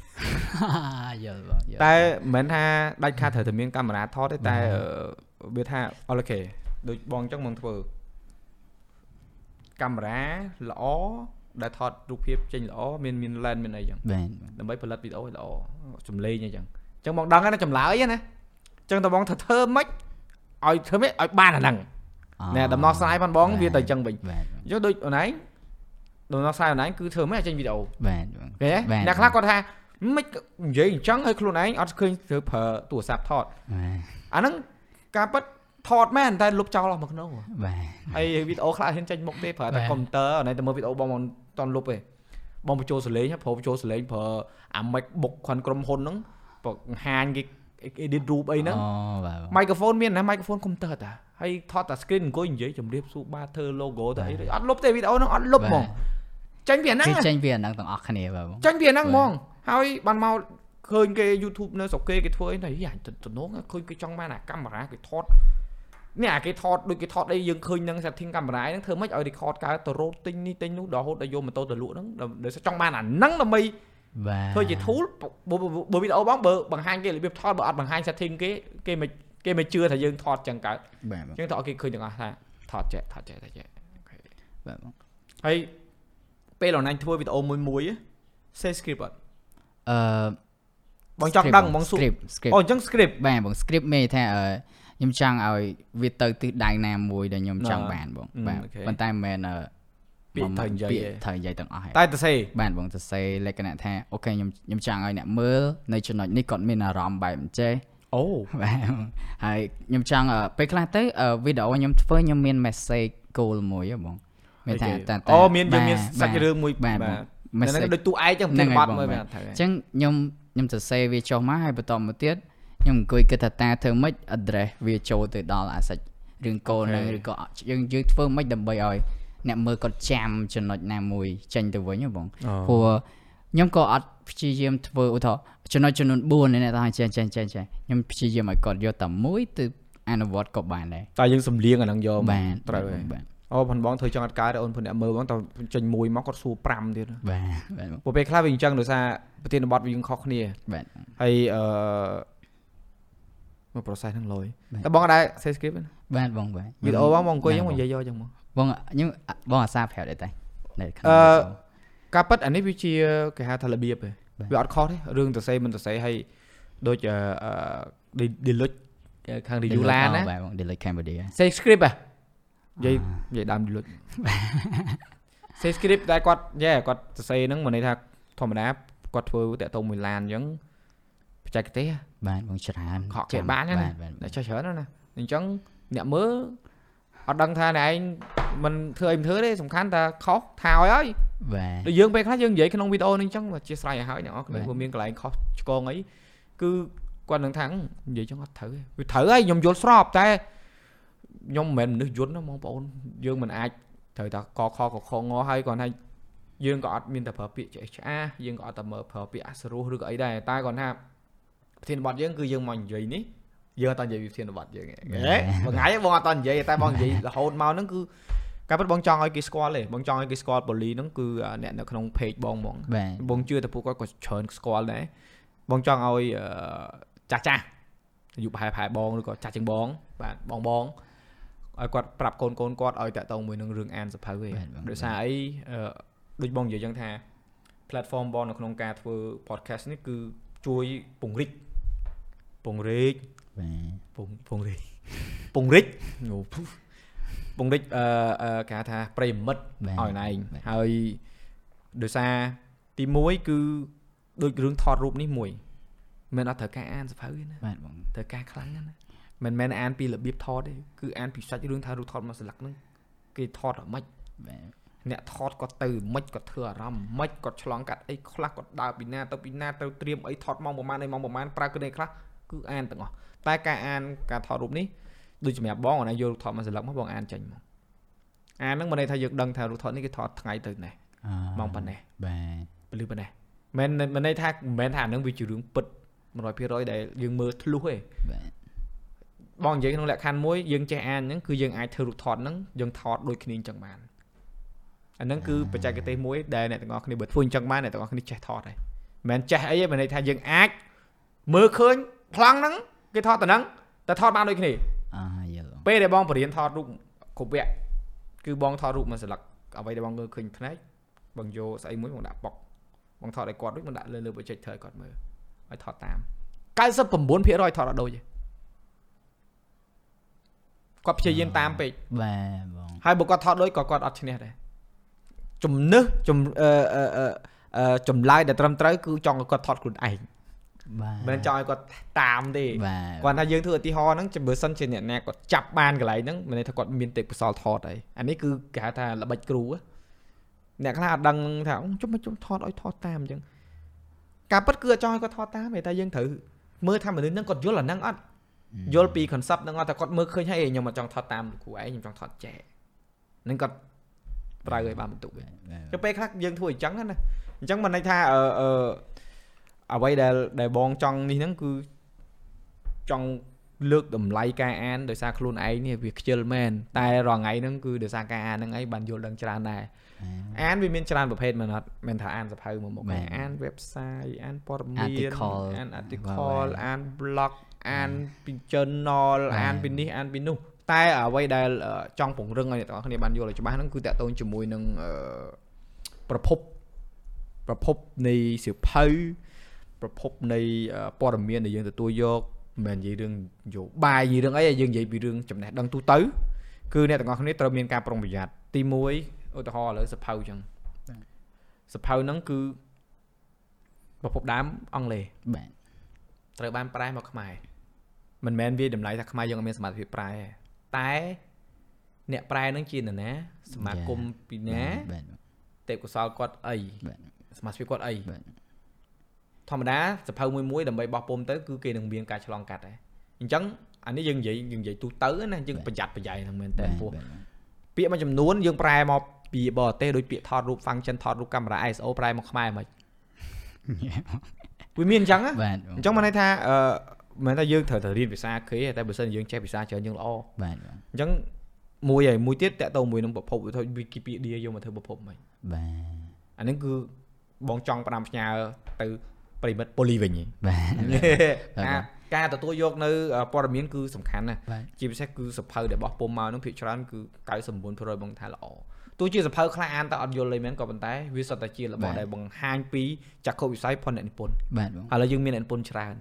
យល់បងតែមិនមែនថាដាច់ខាតត្រូវតែមានកាមេរ៉ាថតទេតែវាថាអូខេដូចបងអញ្ចឹងបងធ្វើកាមេរ៉ាល្អដែលថតរូបភាពចេញល្អមានមាន lens មានអីចឹងបាទដើម្បីផលិតវីដេអូល្អសំឡេងអីចឹងអញ្ចឹងបងដឹងហើយណាចម្លើយណាអញ្ចឹងតបងធ្វើធ្វើម៉េចឲ្យធ្វើម៉េចឲ្យបានអាហ្នឹងណែដំណោះស្រាយបងបងវាទៅអញ្ចឹងវិញអញ្ចឹងដូចអូនឯង ដំណោះស្រាយអូនឯងគឺធ្វើម៉េចឲ្យចេញវីដេអូបាទគេអ្នកខ្លះគាត់ថាមិននិយាយអញ្ចឹងឲ្យខ្លួនឯងអត់ឃើញធ្វើប្រើទូរស័ព្ទថតអាហ្នឹងការពិតថតមែនតែលុបចោលអស់មកក្នុងបាទហើយវីដេអូខ្លះហ៊ានចេញមុខទេប្រើតែកុំព្យូទ័រណែតែមើលវីដេអូបងមិនតន់លុបទេបងបញ្ចូលសលេងប្រើបញ្ចូលសលេងប្រើអា MacBook ខាងក្រុមហ៊ុនហ្នឹងបង្ហាញគេ edit រូបអីហ្នឹងអូបាទ microphone មានណា microphone កុំព្យូទ័រតាហើយថតតែ screen អង្គុយនិយាយជំរាបសួរបាទធ្វើ logo ទៅអីអត់លុបទេវីដេអូហ្នឹងអត់លុបហ្មង ចាញ់ពីអាហ្នឹងចាញ់ពីអាហ្នឹងទាំងអស់គ្នាបាទចាញ់ពីអាហ្នឹងហ្មងហើយបានមកឃើញគេ YouTube នៅស្រុកគេគេធ្វើអីតែយ៉ាទំនងឃើញគេចង់បានអាកាមេរ៉ាគេថតនេះអាគេថតដូចគេថតអីយើងឃើញនឹង setting កាមេរ៉ាហ្នឹងធ្វើម៉េចឲ្យ record កើតទៅរត់ទិញនេះទិញនោះដល់ហូតដល់យកម៉ូតូទៅលក់ហ្នឹងដោយចង់បានអាហ្នឹងដើម្បីបាទធ្វើជា tool បើវីដេអូបងបើបង្ហាញគេរបៀបថតបើអត់បង្ហាញ setting គេគេមិនគេមិនជឿថាយើងថតចឹងកើតបាទអញ្ចឹងទៅឲ្យគេឃើញទាំងអស់ថាថតចែកថតចែកតែចែកបាទបងហើយ ពេលអនឡាញធ្វើវីដេអូមួយមួយ say script អត់អឺបងចង់ដឹងបង script អូអញ្ចឹង script បាទបង script មេថាអឺខ្ញុំចង់ឲ្យវាទៅទិសដៅណាមួយដែលខ្ញុំចង់បានបងបាទប៉ុន្តែមិនមែនពាក្យត្រូវនិយាយត្រូវនិយាយទាំងអស់តែទៅសេបាទបងទៅសេលក្ខណៈថាអូខេខ្ញុំខ្ញុំចង់ឲ្យអ្នកមើលនៅចំណុចនេះគាត់មានអារម្មណ៍បែបអញ្ចេះអូបាទហើយខ្ញុំចង់ពេលខ្លះទៅវីដេអូខ្ញុំធ្វើខ្ញុំមាន message goal មួយហ៎បង មានថាតែអូមានយើងមានសាច់រឿងមួយបាទហ្នឹងដូចទូឯងចឹងប្រធានបទមើលមែនថាអញ្ចឹងខ្ញុំខ្ញុំសរសេរវាចុះមកហើយបន្តមកទៀតខ្ញុំអង្គុយគិតថាតាធ្វើម៉េច address វាចូលទៅដល់អាសាច់រឿងកូនហ្នឹងឬក៏យើងយើងធ្វើម៉េចដើម្បីឲ្យអ្នកមើលគាត់ចាំចំណុចណាមួយចេញទៅវិញហ៎បងព្រោះខ្ញុំក៏អត់ព្យាយាមធ្វើឧទាហរណ៍ចំណុចចំនួន4នេះថាចេះចេះចេះចេះខ្ញុំព្យាយាមឲ្យគាត់យកតែមួយទៅអនុវត្តក៏បានដែរតែយើងសំលៀងអាហ្នឹងយកបានត្រូវបាទ អូផងបងធ្វើចង់អត់កើតអូនភអ្នកមើលបងតចេញមួយមកគាត់សួរ5ទៀតបាទបាទពួកពេលខ្លះវាអញ្ចឹងដោយសារប្រធានបទវាយើងខុសគ្នាបាទហើយអឺមក process ហ្នឹងលយតែបងអត់ដែរ say script បាទបងបាទវីដេអូបងបងអង្គុយហ្នឹងមកនិយាយយកអញ្ចឹងមកបងខ្ញុំបងអាសាប្រាប់ដែរតែនៅអឺការប៉ັດអានេះវាជាគេហៅថារបៀបឯងវាអត់ខុសទេរឿងទៅសេមិនទៅសេឲ្យដូចអឺ delete ខាង review ឡានណាបាទបង delete Cambodia say script ហ៎ និយាយនិយាយដើម delete say script តែគាត់យេគាត់សរសេរហ្នឹងមកន័យថាធម្មតាគាត់ធ្វើតាក់ទងមួយឡានអញ្ចឹងបច្ចេកទេសបាទបងច្រើនខកចេះបានណាតែចុះច្រើនណាអញ្ចឹងអ្នកមើលអត់ដឹងថាអ្នកឯងមិនធ្វើអីមិនធ្វើទេសំខាន់តែខុសថាឲ្យហើយបាទដូចយើងពេលខ្លះយើងនិយាយក្នុងវីដេអូនេះអញ្ចឹងអធិស្ឋានឲ្យហើយអ្នកនរគ្នាព្រោះមានកន្លែងខុសឆ្គងអីគឺគាត់នឹងថានិយាយចឹងអត់ត្រូវទេវាត្រូវហើយខ្ញុំយល់ស្របតែ ខ្ញុំមិនមែនមនុស្សយន្តណាបងប្អូនយើងមិនអាចត្រូវតែកខកខងហើយគាត់ថាយើងក៏អត់មានតែប្រើពាក្យឆ្អេះឆ្អាសយើងក៏អត់តែមើលប្រើពាក្យអសរោះឬក៏អីដែរតែគាត់ថាប្រធានបទយើងគឺយើងមកនិយាយនេះយើងអត់តនិយាយវិធានបទយើងហ៎មួយថ្ងៃបងអត់តនិយាយតែបងនិយាយរហូតមកហ្នឹងគឺការពិតបងចង់ឲ្យគេស្គាល់ទេបងចង់ឲ្យគេស្គាល់បូលីហ្នឹងគឺអ្នកនៅក្នុង page បងហ្មងបងជឿតែពួកគាត់ក៏ច្រើនស្គាល់ដែរបងចង់ឲ្យចាស់ចាស់អាយុប្រហែលប្រហែលបងឬក៏ចាស់ជាងបងបាទបងបង ឲ្យគាត់ប្រាប់កូនកូនគាត់ឲ្យតាក់ទងមួយនឹងរឿងអានសភៅឯងដោយសារអីដូចបងនិយាយចឹងថា platform បងនៅក្នុងការធ្វើ podcast នេះគឺជួយពង្រីកពង្រីកបាទពងពងរិចពងរិចពងរិចអឺគេហៅថាប្រិមិត្តឲ្យណែងហើយដោយសារទី1គឺដូចរឿងថតរូបនេះមួយមិនអត់ត្រូវការអានសភៅទេណាបាទបងត្រូវការខ្លាំងណា មិនមែនអានពីរបៀបថតទេគឺអានពីសាច់រឿងថារូបថតមកស្លឹកហ្នឹងគេថតអាម៉េចបាទអ្នកថតគាត់ទៅមិនគាត់ធ្វើអារម្មណ៍មិនគាត់ឆ្លងកាត់អីខ្លះគាត់ដើរពីណាទៅពីណាទៅត្រៀមអីថតម៉ោងប្រហែលអីម៉ោងប្រហែលប្រើគ្រឿងអីខ្លះគឺអានទាំងអស់តែការអានការថតរូបនេះដូចសម្រាប់បងណាយករូបថតមកស្លឹកមកបងអានចេញមកអានហ្នឹងមិនន័យថាយើងដឹងថារូបថតនេះគេថតថ្ងៃទៅនេះម៉ោងប៉ុណ្ណេះបាទពលឺប៉ុណ្ណេះមិនមិនន័យថាមិនមែនថាអានឹងវាជារឿងពិត100%ដែលយើងមើលធ្លុះឯងបាទ បងនិយាយក្នុងលក្ខខណ្ឌមួយយើងចេះអានហ្នឹងគឺយើងអាចធ្វើរូបថតហ្នឹងយើងថតដូចគ្នាអញ្ចឹងបានអាហ្នឹងគឺបច្ចេកទេសមួយដែលអ្នកទាំងអស់គ្នាបើធ្វើអញ្ចឹងបានអ្នកទាំងអស់គ្នាចេះថតហើយមិនមែនចេះអីទេបើន័យថាយើងអាចមើលឃើញប្លង់ហ្នឹងគេថតតែហ្នឹងតែថតបានដូចគ្នាអាយល់ពេលដែលបងបរៀនថតរូបគ្រប់វគ្គគឺបងថតរូបមួយស្លឹកអ្វីដែលបងមើលឃើញភ្នែកបងយកស្អីមួយបងដាក់ប៉ុកបងថតឲ្យគាត់ដូចបងដាក់លើលើ projector ឲ្យគាត់មើលឲ្យថតតាម99%ថតអត់ដូចទេ គាត់ព្យាយាមតាមពេកបាទបងហើយបើគាត់ថតដូចក៏គាត់អត់ឈ្នះដែរជំនឿជំអឺអឺចម្លើយដែលត្រឹមត្រូវគឺចង់ឲ្យគាត់ថតខ្លួនឯងបាទមិនចង់ឲ្យគាត់តាមទេគាត់ថាយើងធ្វើឧទាហរណ៍ហ្នឹងបើសិនជាអ្នកណាគាត់ចាប់បានកន្លែងហ្នឹងមានន័យថាគាត់មានទេពកោសលថតហើយអានេះគឺគេហៅថាល្បិចគ្រូអ្នកខ្លះអត់ដឹងថាជុំជុំថតឲ្យថតតាមអញ្ចឹងការពិតគឺអត់ចង់ឲ្យគាត់ថតតាមទេតែយើងត្រូវមើលថាមនុស្សហ្នឹងគាត់យល់អាហ្នឹងអត់ យល់ពី concept ហ្នឹងអត់តែគាត់មើលឃើញហើយខ្ញុំអត់ចង់ថតតាមគ្រូឯងខ្ញុំចង់ថតចែកហ្នឹងគាត់ត្រូវឲ្យបានបន្ទុកវិញទៅពេលខ្លះយើងធ្វើអញ្ចឹងណាអញ្ចឹងមិនន័យថាអឺអឺអ្វីដែលដែលបងចង់នេះហ្នឹងគឺចង់លើកតម្លៃការអានដោយសារខ្លួនឯងនេះវាខ្ជិលមែនតែរាល់ថ្ងៃហ្នឹងគឺដោយសារការអានហ្នឹងឯងបានយល់ដឹងច្រើនដែរអានវាមានច្រើនប្រភេទមែនអត់មិនថាអានសភៅមកមកអាន website អានព័ត៌មានអាន article អាន blog អានពី journal អានពីនេះអានពីនោះតែអ្វីដែលចង់ពង្រឹងឲ្យអ្នកទាំងអស់គ្នាបានយល់ឲ្យច្បាស់ហ្នឹងគឺតកតូនជាមួយនឹងប្រភពប្រភពនៃសៀវភៅប្រភពនៃព័ត៌មានដែលយើងទទួលយកមិនមែននិយាយរឿងយោបាយនិយាយរឿងអីយើងនិយាយពីរឿងចំណេះដឹងទូទៅគឺអ្នកទាំងអស់គ្នាត្រូវមានការប្រុងប្រយ័ត្នទី1ឧទាហរណ៍ឥឡូវសភៅអញ្ចឹងសភៅហ្នឹងគឺប្រភពដើមអង់គ្លេសបាទត្រូវបានប្រែមកខ្មែរ មិនមែនវាតម្លៃថាខ្មែរយើងអត់មានសមត្ថភាពប្រែតែអ្នកប្រែនឹងជានរណាសមាគមពីណាទេពកោសលគាត់អីសមាជិកគាត់អីធម្មតាសភៅមួយមួយដើម្បីបោះពុំទៅគឺគេនឹងមានការឆ្លងកាត់ដែរអញ្ចឹងអានេះយើងនិយាយយើងនិយាយទូទៅណាយើងប្រយ័ត្នប្រយែងហ្នឹងមែនតើពោះពាក្យមួយចំនួនយើងប្រែមកពីបរទេសដូចពាក្យថតរូប function ថតរូបកាមេរ៉ា ISO ប្រែមកខ្មែរមិនវាមានអញ្ចឹងអញ្ចឹងមកន័យថាអឺ មិនថាយើងត្រូវតែរៀនភាសាគេតែបើសិនយើងចេះភាសាច្រើនយើងល្អបាទអញ្ចឹងមួយហើយមួយទៀតតកតមួយនឹងប្រភពវិធី Wikipedia យកមកធ្វើប្រភពមិនបាទអានេះគឺបងចង់ផ្ដាំផ្ញើទៅប្រិមិត្តប៉ូលីវិញបាទការទទួលយកនៅព័ត៌មានគឺសំខាន់ណាស់ជាពិសេសគឺសភៅដែលបោះពុំមកនោះភាគច្រើនគឺ99%បងថាល្អទោះជាសភៅខ្លះអានតែអត់យល់លេមែនក៏ប៉ុន្តែវាសុទ្ធតែជារបស់ដែលបង្ហាញពីចក្ខុវិស័យផងអ្នកនិពន្ធបាទឥឡូវយើងមានអ្នកនិពន្ធច្រើន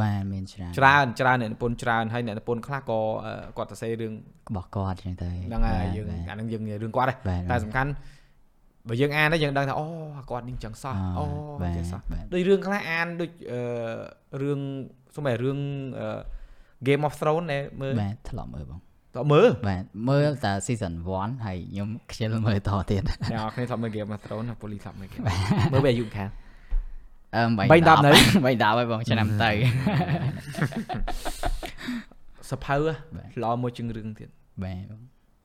បាទមានច្រើនច្រើនច្រើនអ្នកនិពន្ធច្រើនហើយអ្នកនិពន្ធខ្លះក៏គាត់សរសេររឿងរបស់គាត់ចឹងទៅហ្នឹងហើយយើងអានឹងយើងរឿងគាត់តែសំខាន់បើយើងអានទៅយើងដឹងថាអូគាត់នេះចឹងសោះអូចឹងសោះដូចរឿងខ្លះអានដូចរឿងសូម្បីរឿង Game of Thrones ដែរមើលបាទធ្លាប់មើលបងតើមើលបាទមើលតែ season 1ហើយខ្ញុំខ្ជិលមើលតទៀតអ្នកនរគ្នាធ្លាប់មើល Game of Thrones ហើយ Police ធ្លាប់មើលមើលវាអាយុខាង អឺ3 10នៅ3 10ហើយបងឆ្នាំទៅសភៅល្អមួយជាងរឿងទៀតបាទ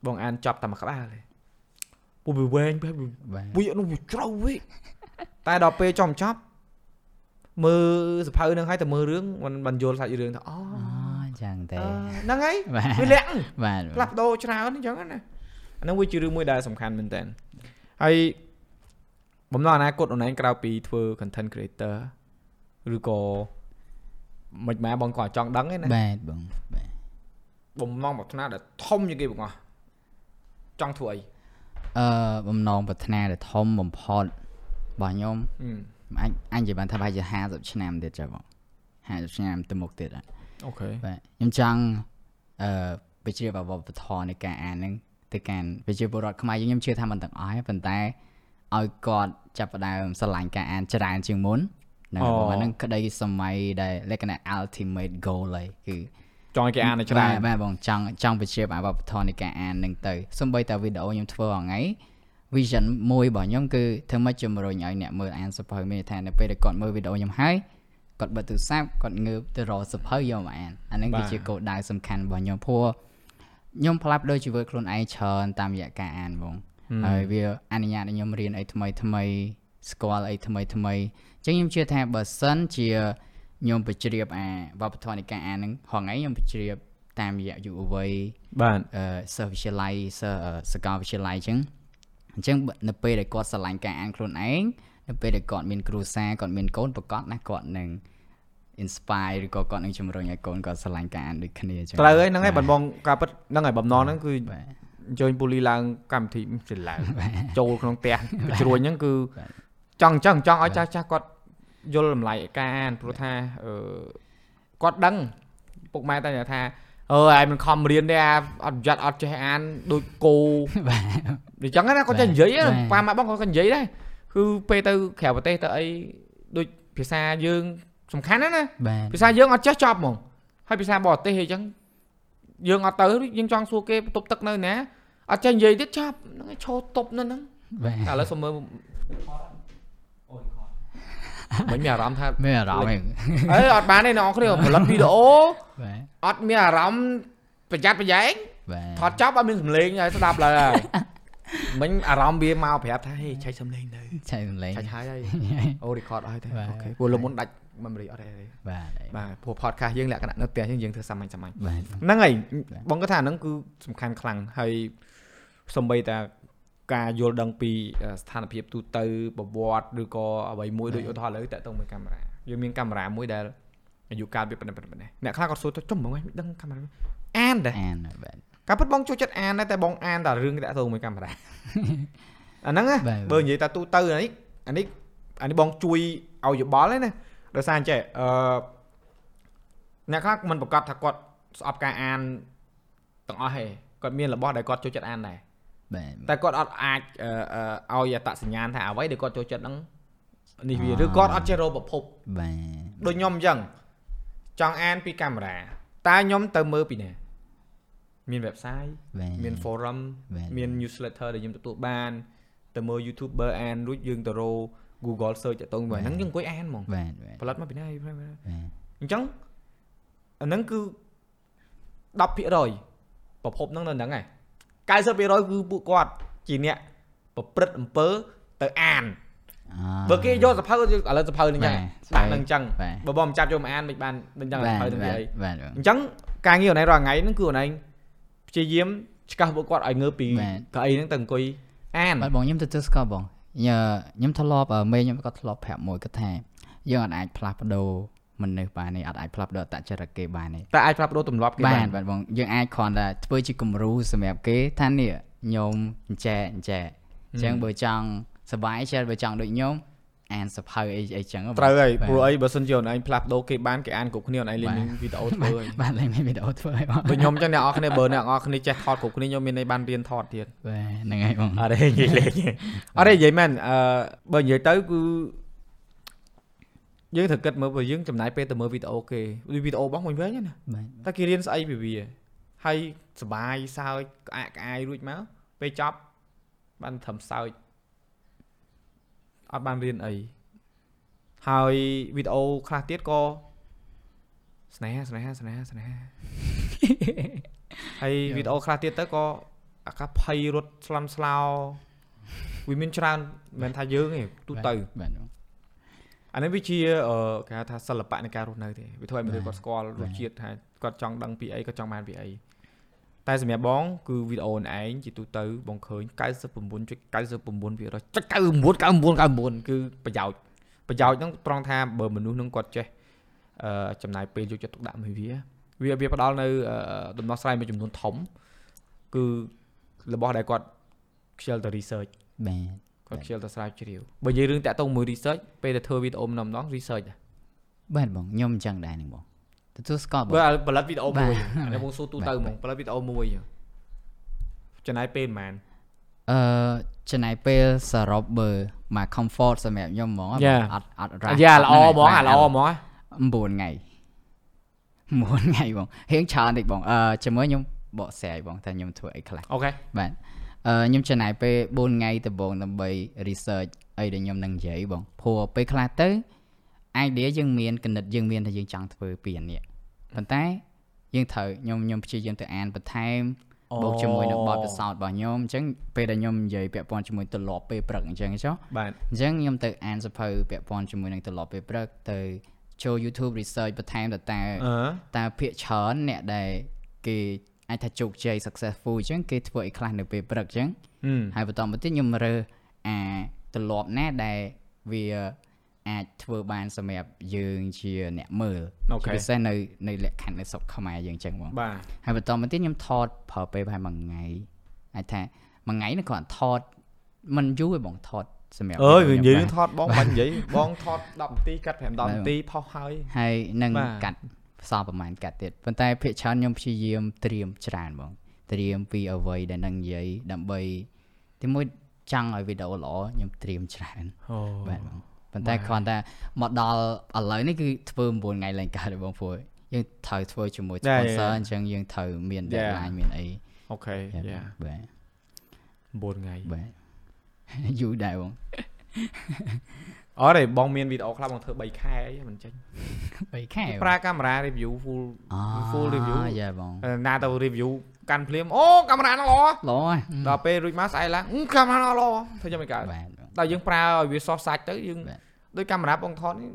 បងអានចប់តែមួយក្បាលទេពុះវាវែងបែបវានោះវាជ្រៅវិញតែដល់ពេលចំចប់មើលសភៅនឹងហើយតែមើលរឿងមិនបានយល់សាច់រឿងថាអូចឹងទេហ្នឹងហើយវាលាក់បាទផ្លាស់ប្ដូរច្រើនអញ្ចឹងណាអាហ្នឹងវាជារឿងមួយដែលសំខាន់មែនតើហើយ បំណងអនាគតអូនឯងក្រៅពីធ្វើ content creator ឬក៏មិនម៉ែបងក៏ចង់ដឹងឯណាបាទបងបាទបំណងប្រាថ្នាដែលធំជាងគេបងអស់ចង់ធ្វើអីអឺបំណងប្រាថ្នាដែលធំបំផុតរបស់ខ្ញុំអាចអញនិយាយបានថាប្រហែលជា50ឆ្នាំទៀតចាបង50ឆ្នាំទៅមុខទៀតអូខេបាទខ្ញុំចង់អឺវិជ្ជាវប្បធម៌នៃការអានហ្នឹងទៅកាន់វិជ្ជាពលរដ្ឋខ្មែរខ្ញុំជឿថាមិនទាំងអស់ទេប៉ុន្តែ ឲ្យគាត់ចាប់ផ្ដើមស្រឡាញ់ការអានច្រើនជាងមុនហ្នឹងបងហ្នឹងក្តីសម័យដែលលក្ខណៈ ultimate goal ហើយគឺចង់ឲ្យគេអានច្រើនបាទបងចង់ចង់វិជ្ជាវប្បធម៌នៃការអានហ្នឹងទៅសូម្បីតែវីដេអូខ្ញុំធ្វើហងៃ vision មួយរបស់ខ្ញុំគឺធ្វើម៉េចជំរុញឲ្យអ្នកមើលអានសភៅមានថានៅពេលដែលគាត់មើលវីដេអូខ្ញុំហើយគាត់បិទទូរស័ព្ទគាត់ងើបទៅរកសភៅយកមកអានអាហ្នឹងគឺជាគោលដៅសំខាន់របស់ខ្ញុំព្រោះខ្ញុំផ្លាស់ប្ដូរជីវិតខ្លួនឯងច្រើនតាមរយៈការអានបង ហើយវាអនុញ្ញាតឲ្យខ្ញុំរៀនអីថ្មីថ្មីស្គាល់អីថ្មីថ្មីអញ្ចឹងខ្ញុំជឿថាបើសិនជាខ្ញុំបញ្ជ្រាបអាវប្បធម៌នៃការអានហ្នឹងហងៃខ្ញុំបញ្ជ្រាបតាមរយៈយុវវ័យបាទអឺសិស្សវិទ្យាល័យសិស្សអឺសាកលវិទ្យាល័យអញ្ចឹងអញ្ចឹងបើនៅពេលដែលគាត់ស្រឡាញ់ការអានខ្លួនឯងនៅពេលដែលគាត់មានគ្រួសារគាត់មានកូនប្រកាសណាគាត់នឹង inspire ឬក៏គាត់នឹងជំរុញឲ្យកូនគាត់ស្រឡាញ់ការអានដូចគ្នាអញ្ចឹងត្រូវហើយហ្នឹងហើយបងបងការពិតហ្នឹងហើយបំណងហ្នឹងគឺបាទ អញ្ជើញពូលីឡើងកម្មវិធីច្រឡៅចូលក្នុងផ្ទះជ្រួញហ្នឹងគឺចង់អញ្ចឹងចង់ឲ្យចាស់ចាស់គាត់យល់តម្លៃការអានព្រោះថាអឺគាត់ដឹងពុកម៉ែតែថាអឺឯងមិនខំរៀនទេអាអត់ប្រយ័ត្នអត់ចេះអានដូចគោបាទដូចចឹងណាគាត់ចេះនិយាយបាទប៉ាម៉ាក់បងគាត់ក៏និយាយដែរគឺពេលទៅក្រៅប្រទេសទៅអីដូចភាសាយើងសំខាន់ណាស់ណាបាទភាសាយើងអត់ចេះចប់ហ្មងហើយភាសាបរទេសអីចឹងយើងអត់ទៅយើងចង់សួរគេបន្ទប់ទឹកនៅណា អត់ចេះនិយាយទៀតចប់ហ្នឹងឯងឈោតប់នៅហ្នឹងបាទតែឥឡូវសុំមើលមិនមានអារម្មណ៍ថាមានអារម្មណ៍ហ្នឹងអេអត់បានទេអ្នកនរគ្នាផលិតវីដេអូបាទអត់មានអារម្មណ៍ប្រយ័ត្នប្រយែងបាទថតចប់អត់មានសំឡេងហើយស្ដាប់ឡើយហើយមិញអារម្មណ៍វាមកប្រាប់ថាហេឆែកសំឡេងទៅឆែកសំឡេងឆែកហើយហើយអូ record អស់ហើយទេបាទអូខេព្រោះលើមុនដាច់ memory អត់ទេបាទបាទព្រោះ podcast យើងលក្ខណៈនៅផ្ទះយើងយើងធ្វើសាមញ្ញសាមញ្ញបាទហ្នឹងហើយបាទបងគាត់ថាហ្នឹងគឺសំខាន់ខ្លាំងហើយ សំបីតាការយល់ដឹងពីស្ថានភាពទូទៅប្រវត្តិឬក៏អ្វីមួយដូចឧទាហរណ៍ឥឡូវតាក់ទងមួយកាមេរ៉ាយើងមានកាមេរ៉ាមួយដែលអាយុកាលវាប៉ុណ្ណេះប៉ុណ្ណេះប៉ុណ្ណេះអ្នកខ្លះគាត់សួរទៅចំហ្មងមិនដឹងកាមេរ៉ាអានដែរអានបាទការពិតបងចូលចិត្តអានដែរតែបងអានតែរឿងតាក់ទងមួយកាមេរ៉ាអាហ្នឹងណាបាទបើនិយាយតាទូទៅអានេះអានេះអានេះបងជួយឲ្យយោបល់ហ្នឹងណាដោយសារអញ្ចេះអឺអ្នកខ្លះមិនប្រកាសថាគាត់ស្អប់ការអានទាំងអស់ទេគាត់មានរបស់ដែលគាត់ចូលចិត្តអានដែរបាទ តែគាត់អត់អាចអឺអឺឲ្យអត្តសញ្ញាណថាអ្វីដែលគាត់ចូលចិត្តហ្នឹងនេះវាឬគាត់អត់ចេះរកប្រភពបាទដូចខ្ញុំអញ្ចឹងចង់អានពីកាមេរ៉ាតើខ្ញុំទៅមើលពីណាមាន website បាទមាន forum បាទមាន newsletter ដែលខ្ញុំទទួលបានទៅមើល YouTuber អានរួចយើងទៅរក Google search ទៅហ្នឹងយើងអង្គុយអានហ្មងបាទបាទផលិតមកពីណាបាទអញ្ចឹងអាហ្នឹងគឺ10%ប្រភពហ្នឹងនៅហ្នឹងឯង 90%គឺពួកគាត់ជាអ្នកប្រព្រឹត្តអំពើទៅអានអបើគេយកសភៅឥឡូវសភៅហ្នឹងចឹងបាទដាក់ហ្នឹងចឹងបាទបើបងមិនចាប់យកមកអានមិនបានមិនដឹងសបាទភៅហ្នឹងវាអីបាទអញ្ចឹងការងារអូនឯងរាល់ថ្ងៃហ្នឹងគឺអូនឯងព្យាយាមឆ្កាស់ពួកគាត់ឲ្យងើបពីបាទកៅអីហ្នឹងទៅអង្គុយអានបាទបងខ្ញុំទទួលស្គាល់បងញ៉ាខ្ញុំធ្លាប់អឺមេខ្ញុំក៏ធ្លាប់ប្រាប់មួយគាត់ថាយើងអាចអាចផ្លាស់ប្ដូរ មនុស្សបានទេអត់អាចផ្លាស់ប្ដូរអត្តចរិតគេបានទេតែអាចផ្លាស់ប្ដូរទម្លាប់គេបាបាននបាទបងយើងអាចគ្រាន់តែធ្វើជាគំរូសម្រាប់គេថានេះខ្ញុំអញ្ចែអញ្ចែអញ្ចឹងបើចង់សប្បាយចិត្តបើចង់ដូចខ្ញុំអានសភៅអីអីចឹងហ៎បងត្រូវហើយបាទព្រោះអីបើសិនជាអូនឯងផ្លាស់ប្ដូរគេបានគេអានគ្រប់គ្នាអូនឯងលេងបាទមានវីដេអូធ្វើហើយបាទឡើងមានវីដេអូធ្វើឲ្យបងបើខ្ញុំអញ្ចឹងអ្នកនរគ្នាបើអ្នកនរគ្នាចេះថតគ្រប់គ្នាខ្ញុំមានន័យបានរៀនថតទៀតបាទហ្នឹងហើយបងអត់ទេនិយាយលេងអត់ទេនិយាយមែនអឺបើនិយាយទៅគឺ យើងត្រូវគិតមើលបើយើងចំណាយពេលទៅមើលវីដេអូគេវីដេអូរបស់មួយវិញណាបាទតែគេរៀនស្អីពីវាហើយសបាយសើចក្អាកក្អាយរួចមកពេលចប់បានត្រឹមសើចអត់បានរៀនអីហើយវីដេអូខ្លះទៀតក៏ស្នេហាស្នេហាស្នេហាស្នេហាហើយវីដេអូខ្លះទៀតទៅក៏អាកាភ័យរត់ស្លន់ស្លោវាមានច្រើនមិនមែនថាយើងទេទូទៅបាទបង អានេះវាជាអឺគេហៅថាសិល្បៈនៃការរស់នៅទេវាធ្វើឲ្យមនុស្សបាទគាត់ស្គាល់បារទសជាតិថាគាត់ចង់ដឹងពីអីគាត់ចង់បានពីអីតែសម្រាប់បងគឺវីដេអូនឯងជាទូទៅបងឃើញ99.99%ចុច99 99 99គឺប្រយោជន៍ប្រយោជន៍ហ្នឹងត្រង់ថាបើមនុស្សហ្នឹងគាត់ចេះអឺចំណាយពេលយកចិត្តទុកដាក់មួយវាវាវាផ្ដល់នៅអឺដំណោះស្រាយមួយចំនួនធំគឺរបស់ដែលគាត់ខ្ជិលទៅ research បាទ គាត់ខ្ជិលទៅស្រាវជ្រាវបើនិយាយរឿងតាក់ទងមួយ research ពេលទៅធ្វើវីដេអូម្ដងម្ដង research ដែរបាទបងខ្ញុំអញ្ចឹងដែរហ្នឹងបងទទួលស្គាល់បងបើឥឡូវផលិតវីដេអូមួយបាទអានេះបងសួរទូទៅបាទហ្មងផលិតវីដេអូមួយចំណាយពេលប៉ុន្មានអឺចំណាយពេលសរុបបើមក comfort សម្រាប់ខ្ញុំហ្មង Yeah. អត់អត់រ៉ាស់យ៉ាល្អហ្មងបាទអាល្អហ្មង9ថ្ងៃ9ថ្ងៃបងរៀងច្រើនតិចបងអឺជាមួយខ្ញុំបកស្រាយបងថាខ្ញុំធ្វើអីខ្លះអូខេបាទអឺ ខ្ញុំចំណាយពេល4ថ្ងៃដំបូងដើម្បី research អីដែលខ្ញុំនឹងនិយាយបងព្រោះពេលខ្លះទៅ idea យើងមានគណិតយើងមានថាយើងចង់ធ្វើពីអានេះប៉ុន្តែយើងត្រូវខ្ញុំខ្ញុំព្យាយាមទៅអានបន្ថែមបូកជាមួយនឹងបទពិសោធន៍របស់ខ្ញុំអញ្ចឹងពេលដែលខ្ញុំនិយាយពាក់ព័ន្ធជាមួយទម្លាប់ពេលព្រឹកអញ្ចឹងចុះបាទអញ្ចឹងខ្ញុំទៅអានសភៅពាក់ព័ន្ធជាមួយនឹងទម្លាប់ពេលព្រឹកទៅចូល YouTube research បន្ថែមតើតើតើភាគច្រើនអ្នកដែលគេ អាចថាជោគជ័យ successful អញ្ចឹងគេធ្វើអីខ្លះនៅពេលព្រឹកអញ្ចឹងហើយបន្តមកទៀតខ្ញុំរើសអាទម្លាប់ណាដែលវាអាចធ្វើបានសម្រាប់យើងជាអ្នកមើលជាពិសេសនៅនៅលក្ខខណ្ឌនៅស្រុកខ្មែរយើងអញ្ចឹងបងបាទហើយបន្តមកទៀតខ្ញុំថតប្រើពេលប្រហែលមួយថ្ងៃអាចថាមួយថ្ងៃនេះគាត់ថតមិនយូរទេបងថតសម្រាប់អើយនិយាយថតបងបាញ់និយាយបងថត10នាទីកាត់5 10នាទីផុសហើយហើយនឹងកាត់ ផ្សំប្រហែលកាត់ទៀតប៉ុន្តែភាគច្រើនខ្ញុំព្យាយាមត្រៀមច្រើនបងត្រៀមពីអ្វីដែលនឹងនិយាយដើម្បីទីមួយចង់ឲ្យវីដេអូល្អខ្ញុំត្រៀមច្រើនបាទបងប៉ុន្តែគ្រាន់តែមកដល់ឥឡូវនេះគឺធ្វើ9ថ្ងៃឡើងកើតទេបងប្អូនយើងត្រូវធ្វើជាមួយ sponsor អញ្ចឹងយើងត្រូវមាន deadline មានអីអូខេយ៉ាបាទ9ថ្ងៃបាទយូរដែរបង អរទេបងមានវីដេអូខ្លះបងធ្វើ3ខែអីមិនចេញ3ខែប្រើកាមេរ៉ា review full full review យ៉ាបងណាទៅ review កាន់ភ្លាមអូកាមេរ៉ាហ្នឹងល្អល្អដល់ពេលរួចមកស្អែកឡើងកាមេរ៉ាហ្នឹងល្អធ្វើយ៉ាងមិនកើតដល់យើងប្រើឲ្យវាសោះសាច់ទៅយើងដូចកាមេរ៉ាបងថតនេះ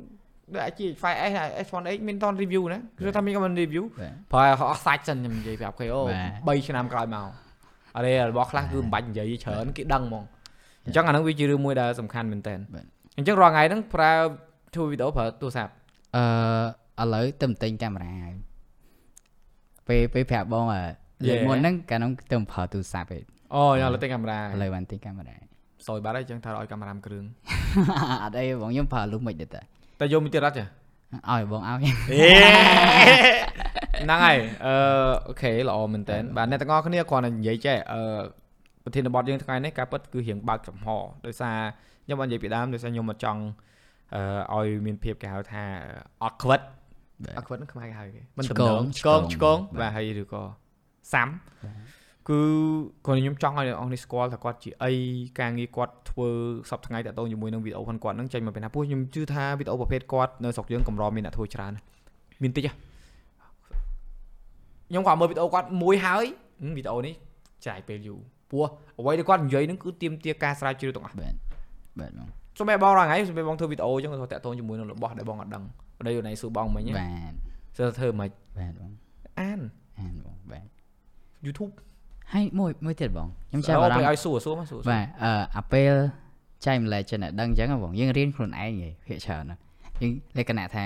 ដូចអាចជា 5S S1X មានតន review ណាគឺថាមានក៏មិន review ប្រើអស់សាច់សិនខ្ញុំនិយាយប្រាប់គេអូ3ឆ្នាំក្រោយមកអរេរបស់ខ្លះគឺមិនបាច់និយាយច្រើនគេដឹងហ្មងអញ្ចឹងអាហ្នឹងវាជារឿងមួយដែលសំខាន់មែនតើ អញ្ចឹងរាល់ថ្ងៃហ្នឹងប្រើធ្វើវីដេអូប្រើទូរស័ព្ទអឺឥឡូវទៅទិញកាមេរ៉ាពេលពេលប្រាប់បងអឺមុនហ្នឹងកាលនោះទៅប្រើទូរស័ព្ទឯងអូឥឡូវទិញកាមេរ៉ាឥឡូវបានទិញកាមេរ៉ាសយបាត់ហើយអញ្ចឹងថាឲ្យកាមេរ៉ាមួយគ្រឿងអត់អីបងខ្ញុំប្រើលុះមិនទេតែតែយកមួយទៀតអត់ចាឲ្យបងឲ្យហ្នឹងហើយអឺអូខេល្អមែនតើបាទអ្នកទាំងអស់គ្នាគ្រាន់តែនិយាយចេះអឺ ប្រធានបទយើងថ្ងៃនេះការពិតគឺរៀងបើកចំហដោយសារខ្ញុំបាននិយាយពីដើមដោយសារខ្ញុំមកចង់អឺឲ្យមានភាពគេហៅថាអត់ខ្វិតអត់ខ្វិតហ្នឹងខ្មែរគេហៅគេមិនតំណងឆ្កងឆ្កងបាទហើយឬក៏សាំគឺគាត់ខ្ញុំចង់ឲ្យអ្នកនរនេះស្គាល់ថាគាត់ជាអីការងារគាត់ធ្វើសប្តាហ៍ថ្ងៃតទៅជាមួយនឹងវីដេអូផងគាត់ហ្នឹងចេញមកពីណាពោះខ្ញុំជឿថាវីដេអូប្រភេទគាត់នៅស្រុកយើងកម្រមានអ្នកធ្វើច្រើនមានតិចខ្ញុំក៏មើលវីដេអូគាត់មួយហើយវីដេអូនេះចាយពេលយូរ ព្រោះអ្វីដែលគាត់និយាយហ្នឹងគឺទៀមទាការស្រាវជ្រាវទាំងអស់បាទបាទបងសូម្បីបងរាល់ថ្ងៃសូម្បីបងធ្វើវីដេអូអញ្ចឹងគាត់តាក់ទងជាមួយនឹងរបស់ដែលបងអត់ដឹងប្តីណៃសួរបងមិញបាទសើធ្វើមិនបាទបងអានអានបងបាទ YouTube ហើយមួយមួយទៀតបងខ្ញុំចាំអារម្មណ៍ឲ្យសួរសួរមកសួរបាទអឺអាពេលចែកម្លែកចំណេះដឹងអញ្ចឹងបងយើងរៀនខ្លួនឯងហ៎ភាគច្រើនយើងលក្ខណៈថា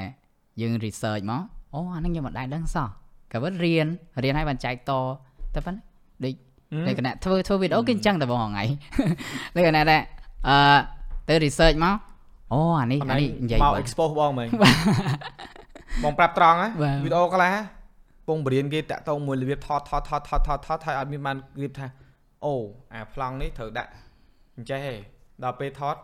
យើង research មកអូអានេះខ្ញុំមិនដែរដឹងសោះក៏វិតរៀនរៀនឲ្យបានចែកតតែប៉ុណ្ណឹងដូច លក្ខណៈធ្វើធ្វើវីដេអូគឺអញ្ចឹងតែបងថ្ងៃលក្ខណៈថាអឺទៅ research មកអូអានេះអានេះនិយាយមក expose បងមែនបងប្រាប់ត្រង់វីដេអូខ្លះពងបរៀនគេតាក់តងមួយរបៀបថតថតថតថតថតថតហើយអត់មានបានរៀបថាអូអាប្លង់នេះត្រូវដាក់អញ្ចេះហេដល់ពេលថត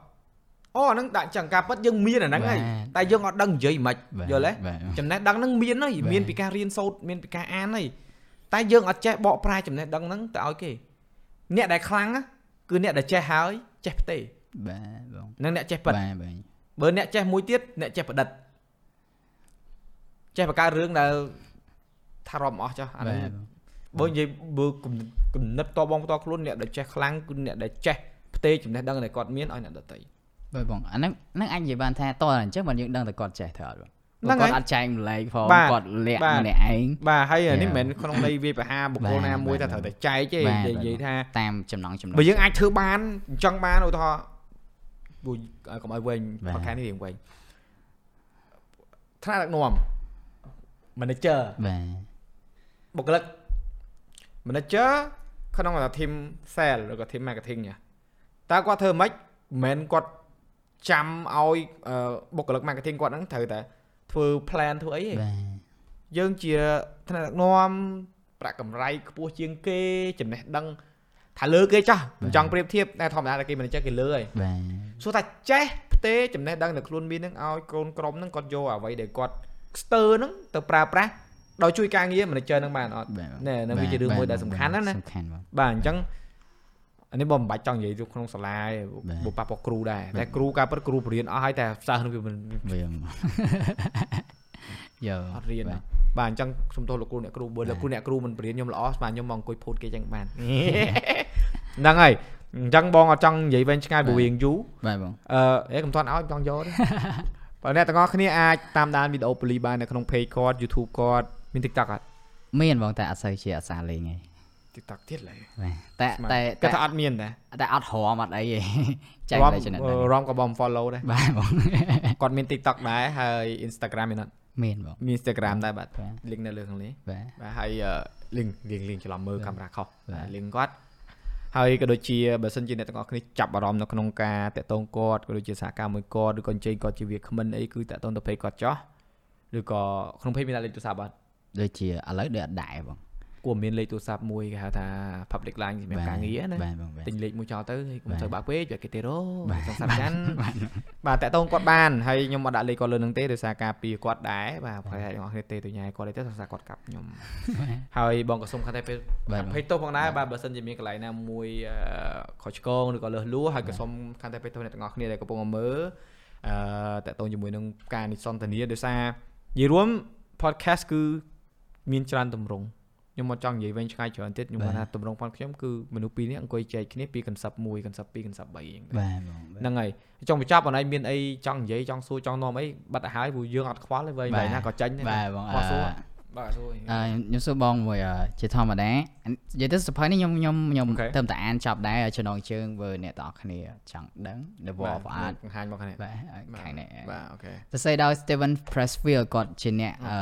អូអាហ្នឹងដាក់ចឹងការពិតយើងមានអាហ្នឹងហើយតែយើងអត់ដឹងនិយាយមិនយល់ទេចំណេះដឹងហ្នឹងមានហើយមានពីការរៀនសូត្រមានពីការអានហើយ តែយើងអត់ចេះបកប្រែចំណេះដឹងហ្នឹងទៅឲ្យគេអ្នកដែលខ្លាំងគឺអ្នកដែលចេះហើយចេះផ្ទេបាទបងនិងអ្នកចេះប៉ិតបាទបាទបើអ្នកចេះមួយទៀតអ្នកចេះប្រឌិតចេះបង្កើតរឿងដែលថារាប់អស់ចុះអានេះបើនិយាយបើគំនិតតបងតខ្លួនអ្នកដែលចេះខ្លាំងគឺអ្នកដែលចេះផ្ទេរចំណេះដឹងដែលគាត់មានឲ្យអ្នកដទៃបាទបងអាហ្នឹងហ្នឹងអាចនិយាយបានថាតអញ្ចឹងបើយើងដឹងតែគាត់ចេះទៅអត់បង គាត់អត់ចែកម្លែកផងគាត់លាក់ម្នាក់ឯងបាទហើយនេះមិនមែនក្នុងន័យវាបហាបុគ្គលណាមួយថាត្រូវតែចែកទេនិយាយថាតាមចំណងចំណុចបើយើងអាចធ្វើបានអញ្ចឹងបានឧទាហរណ៍ពួកកុំឲ្យវិញប្រខាននេះរៀងវិញថ្នាក់ដឹកនាំ manager បាទបុគ្គលិក manager ក្នុង team sale ឬក៏ team marketing ញ៉ាតើគាត់ធ្វើម៉េចមិនមែនគាត់ចាំឲ្យបុគ្គលិក marketing គាត់ហ្នឹងត្រូវតែ ធ្វើ plan ធ្វើអីទេយើងជាថ្នាក់ដឹកនាំប្រាក់កម្រៃខ្ពស់ជាងគេចំណេះដឹងថាលើគេចាស់មិនចង់ប្រៀបធៀបតែធម្មតាតែគេ manager គេលើហើយសួរថាចេះផ្ទេចំណេះដឹងដែលខ្លួនមាននឹងឲ្យកូនក្រុមនឹងគាត់យកអ្វីដែលគាត់ស្ទើរនឹងទៅប្រើប្រាស់ដោយជួយការងារ manager នឹងបានអត់ណែនឹងវាជារឿងមួយដែលសំខាន់ណាណាសំខាន់បាទអញ្ចឹង អានេះបងមិនបាច់ចង់និយាយទៅក្នុងសាលាទេបុប៉ះពគ្រូដែរតែគ្រូការពិតគ្រូបរៀនអស់ហើយតែសិស្សនឹងវាមិនវាយោអត់រៀនបាទអញ្ចឹងសុំទោសលោកគ្រូអ្នកគ្រូបើលោកគ្រូអ្នកគ្រូមិនបរៀនខ្ញុំល្អស្មានខ្ញុំមកអង្គុយភូតគេចឹងបានហ្នឹងហើយអញ្ចឹងបងអត់ចង់និយាយវែងឆ្ងាយព្រោះវាយូរបាទបងអឺអេកុំទាន់ឲ្យចង់យកទេបើអ្នកទាំងអស់គ្នាអាចតាមដានវីដេអូពូលីបាននៅក្នុង page គាត់ YouTube គាត់មាន TikTok អត់មានបងតែអត់សូវជាអាសាលេងទេ TikTok ទៀតឡើយតែតែគាត់ថាអត់មានតែតែអត់រំអត់អីទេចែកលេខចំណេះរំក៏បង follow ដែរបាទបងគាត់មាន TikTok ដែរហើយ Instagram មានអត់មានបងមាន Instagram ដែរបាទ link នៅលើខាងនេះបាទហើយ link link link ច្រឡំមើលកាមេរ៉ាខុស link គាត់ហើយក៏ដូចជាបើសិនជាអ្នកទាំងអស់គ្នាចាប់អារម្មណ៍នៅក្នុងការតាក់ទងគាត់ក៏ដូចជាសហការមួយគាត់ឬក៏អញ្ជើញគាត់ជាវាគ្មិនអីគឺតាក់ទងទៅពេកគាត់ចោះឬក៏ក្នុងពេកមានលេខទូរស័ព្ទអត់ដូចជាឥឡូវដូចអត់ដែរបង គួរមានលេខទូរស័ព្ទមួយគេហៅថា public line សម្រាប់ការងារណាទិញលេខមួយចោលទៅកុំទៅបើកពេកយកគេទេរ៉ូសង្សារកាន់បាទតាក់ទងគាត់បានហើយខ្ញុំអត់ដាក់លេខគាត់លើនឹងទេដោយសារការពីគាត់ដែរបាទប្រហែលអ្នកគ្នាទេទៅញ៉ាយគាត់ទេសង្សារគាត់កាប់ខ្ញុំហើយបងក៏សុំខាត់តែពេលភ័យទោសផងដែរបាទបើសិនជាមានកន្លែងណាមួយខុសឆ្គងឬក៏លើសលួហើយក៏សុំខាត់តែពេលទោសអ្នកទាំងអស់គ្នាដែលកំពុងមើលអឺតាក់ទងជាមួយនឹងការនិសន្តានាដោយសារនិយាយរួម podcast គឺមានច្រើនទម្រង់ ខ្ញុំមកចង់និយាយវិញឆ្ងាយច្រើនទៀតខ្ញុំថាតម្រងផងខ្ញុំគឺមនុស្សពីរនាក់អង្គុយចែកគ្នាពីកន្សឹប1កន្សឹប2កន្សឹប3អញ្ចឹងបាទហ្នឹងហើយចង់បញ្ចប់អនឡាញមានអីចង់និយាយចង់សួរចង់នាំអីបាត់ទៅហើយព្រោះយើងអត់ខ្វល់ទេវៃណាក៏ចាញ់ដែរបាទបងអត់សួរបាទសួរអឺខ្ញុំសួរបងមួយជាធម្មតានិយាយទៅសភ័យនេះខ្ញុំខ្ញុំខ្ញុំទៅតែអានចប់ដែរចំណងជើងវើអ្នកទាំងអស់គ្នាចង់ដឹង The War of Art បង្ហាញមកខាងនេះបាទខាងនេះបាទអូខេសរសេរដោយ Steven Pressfield គាត់ជាអ្នកអឺ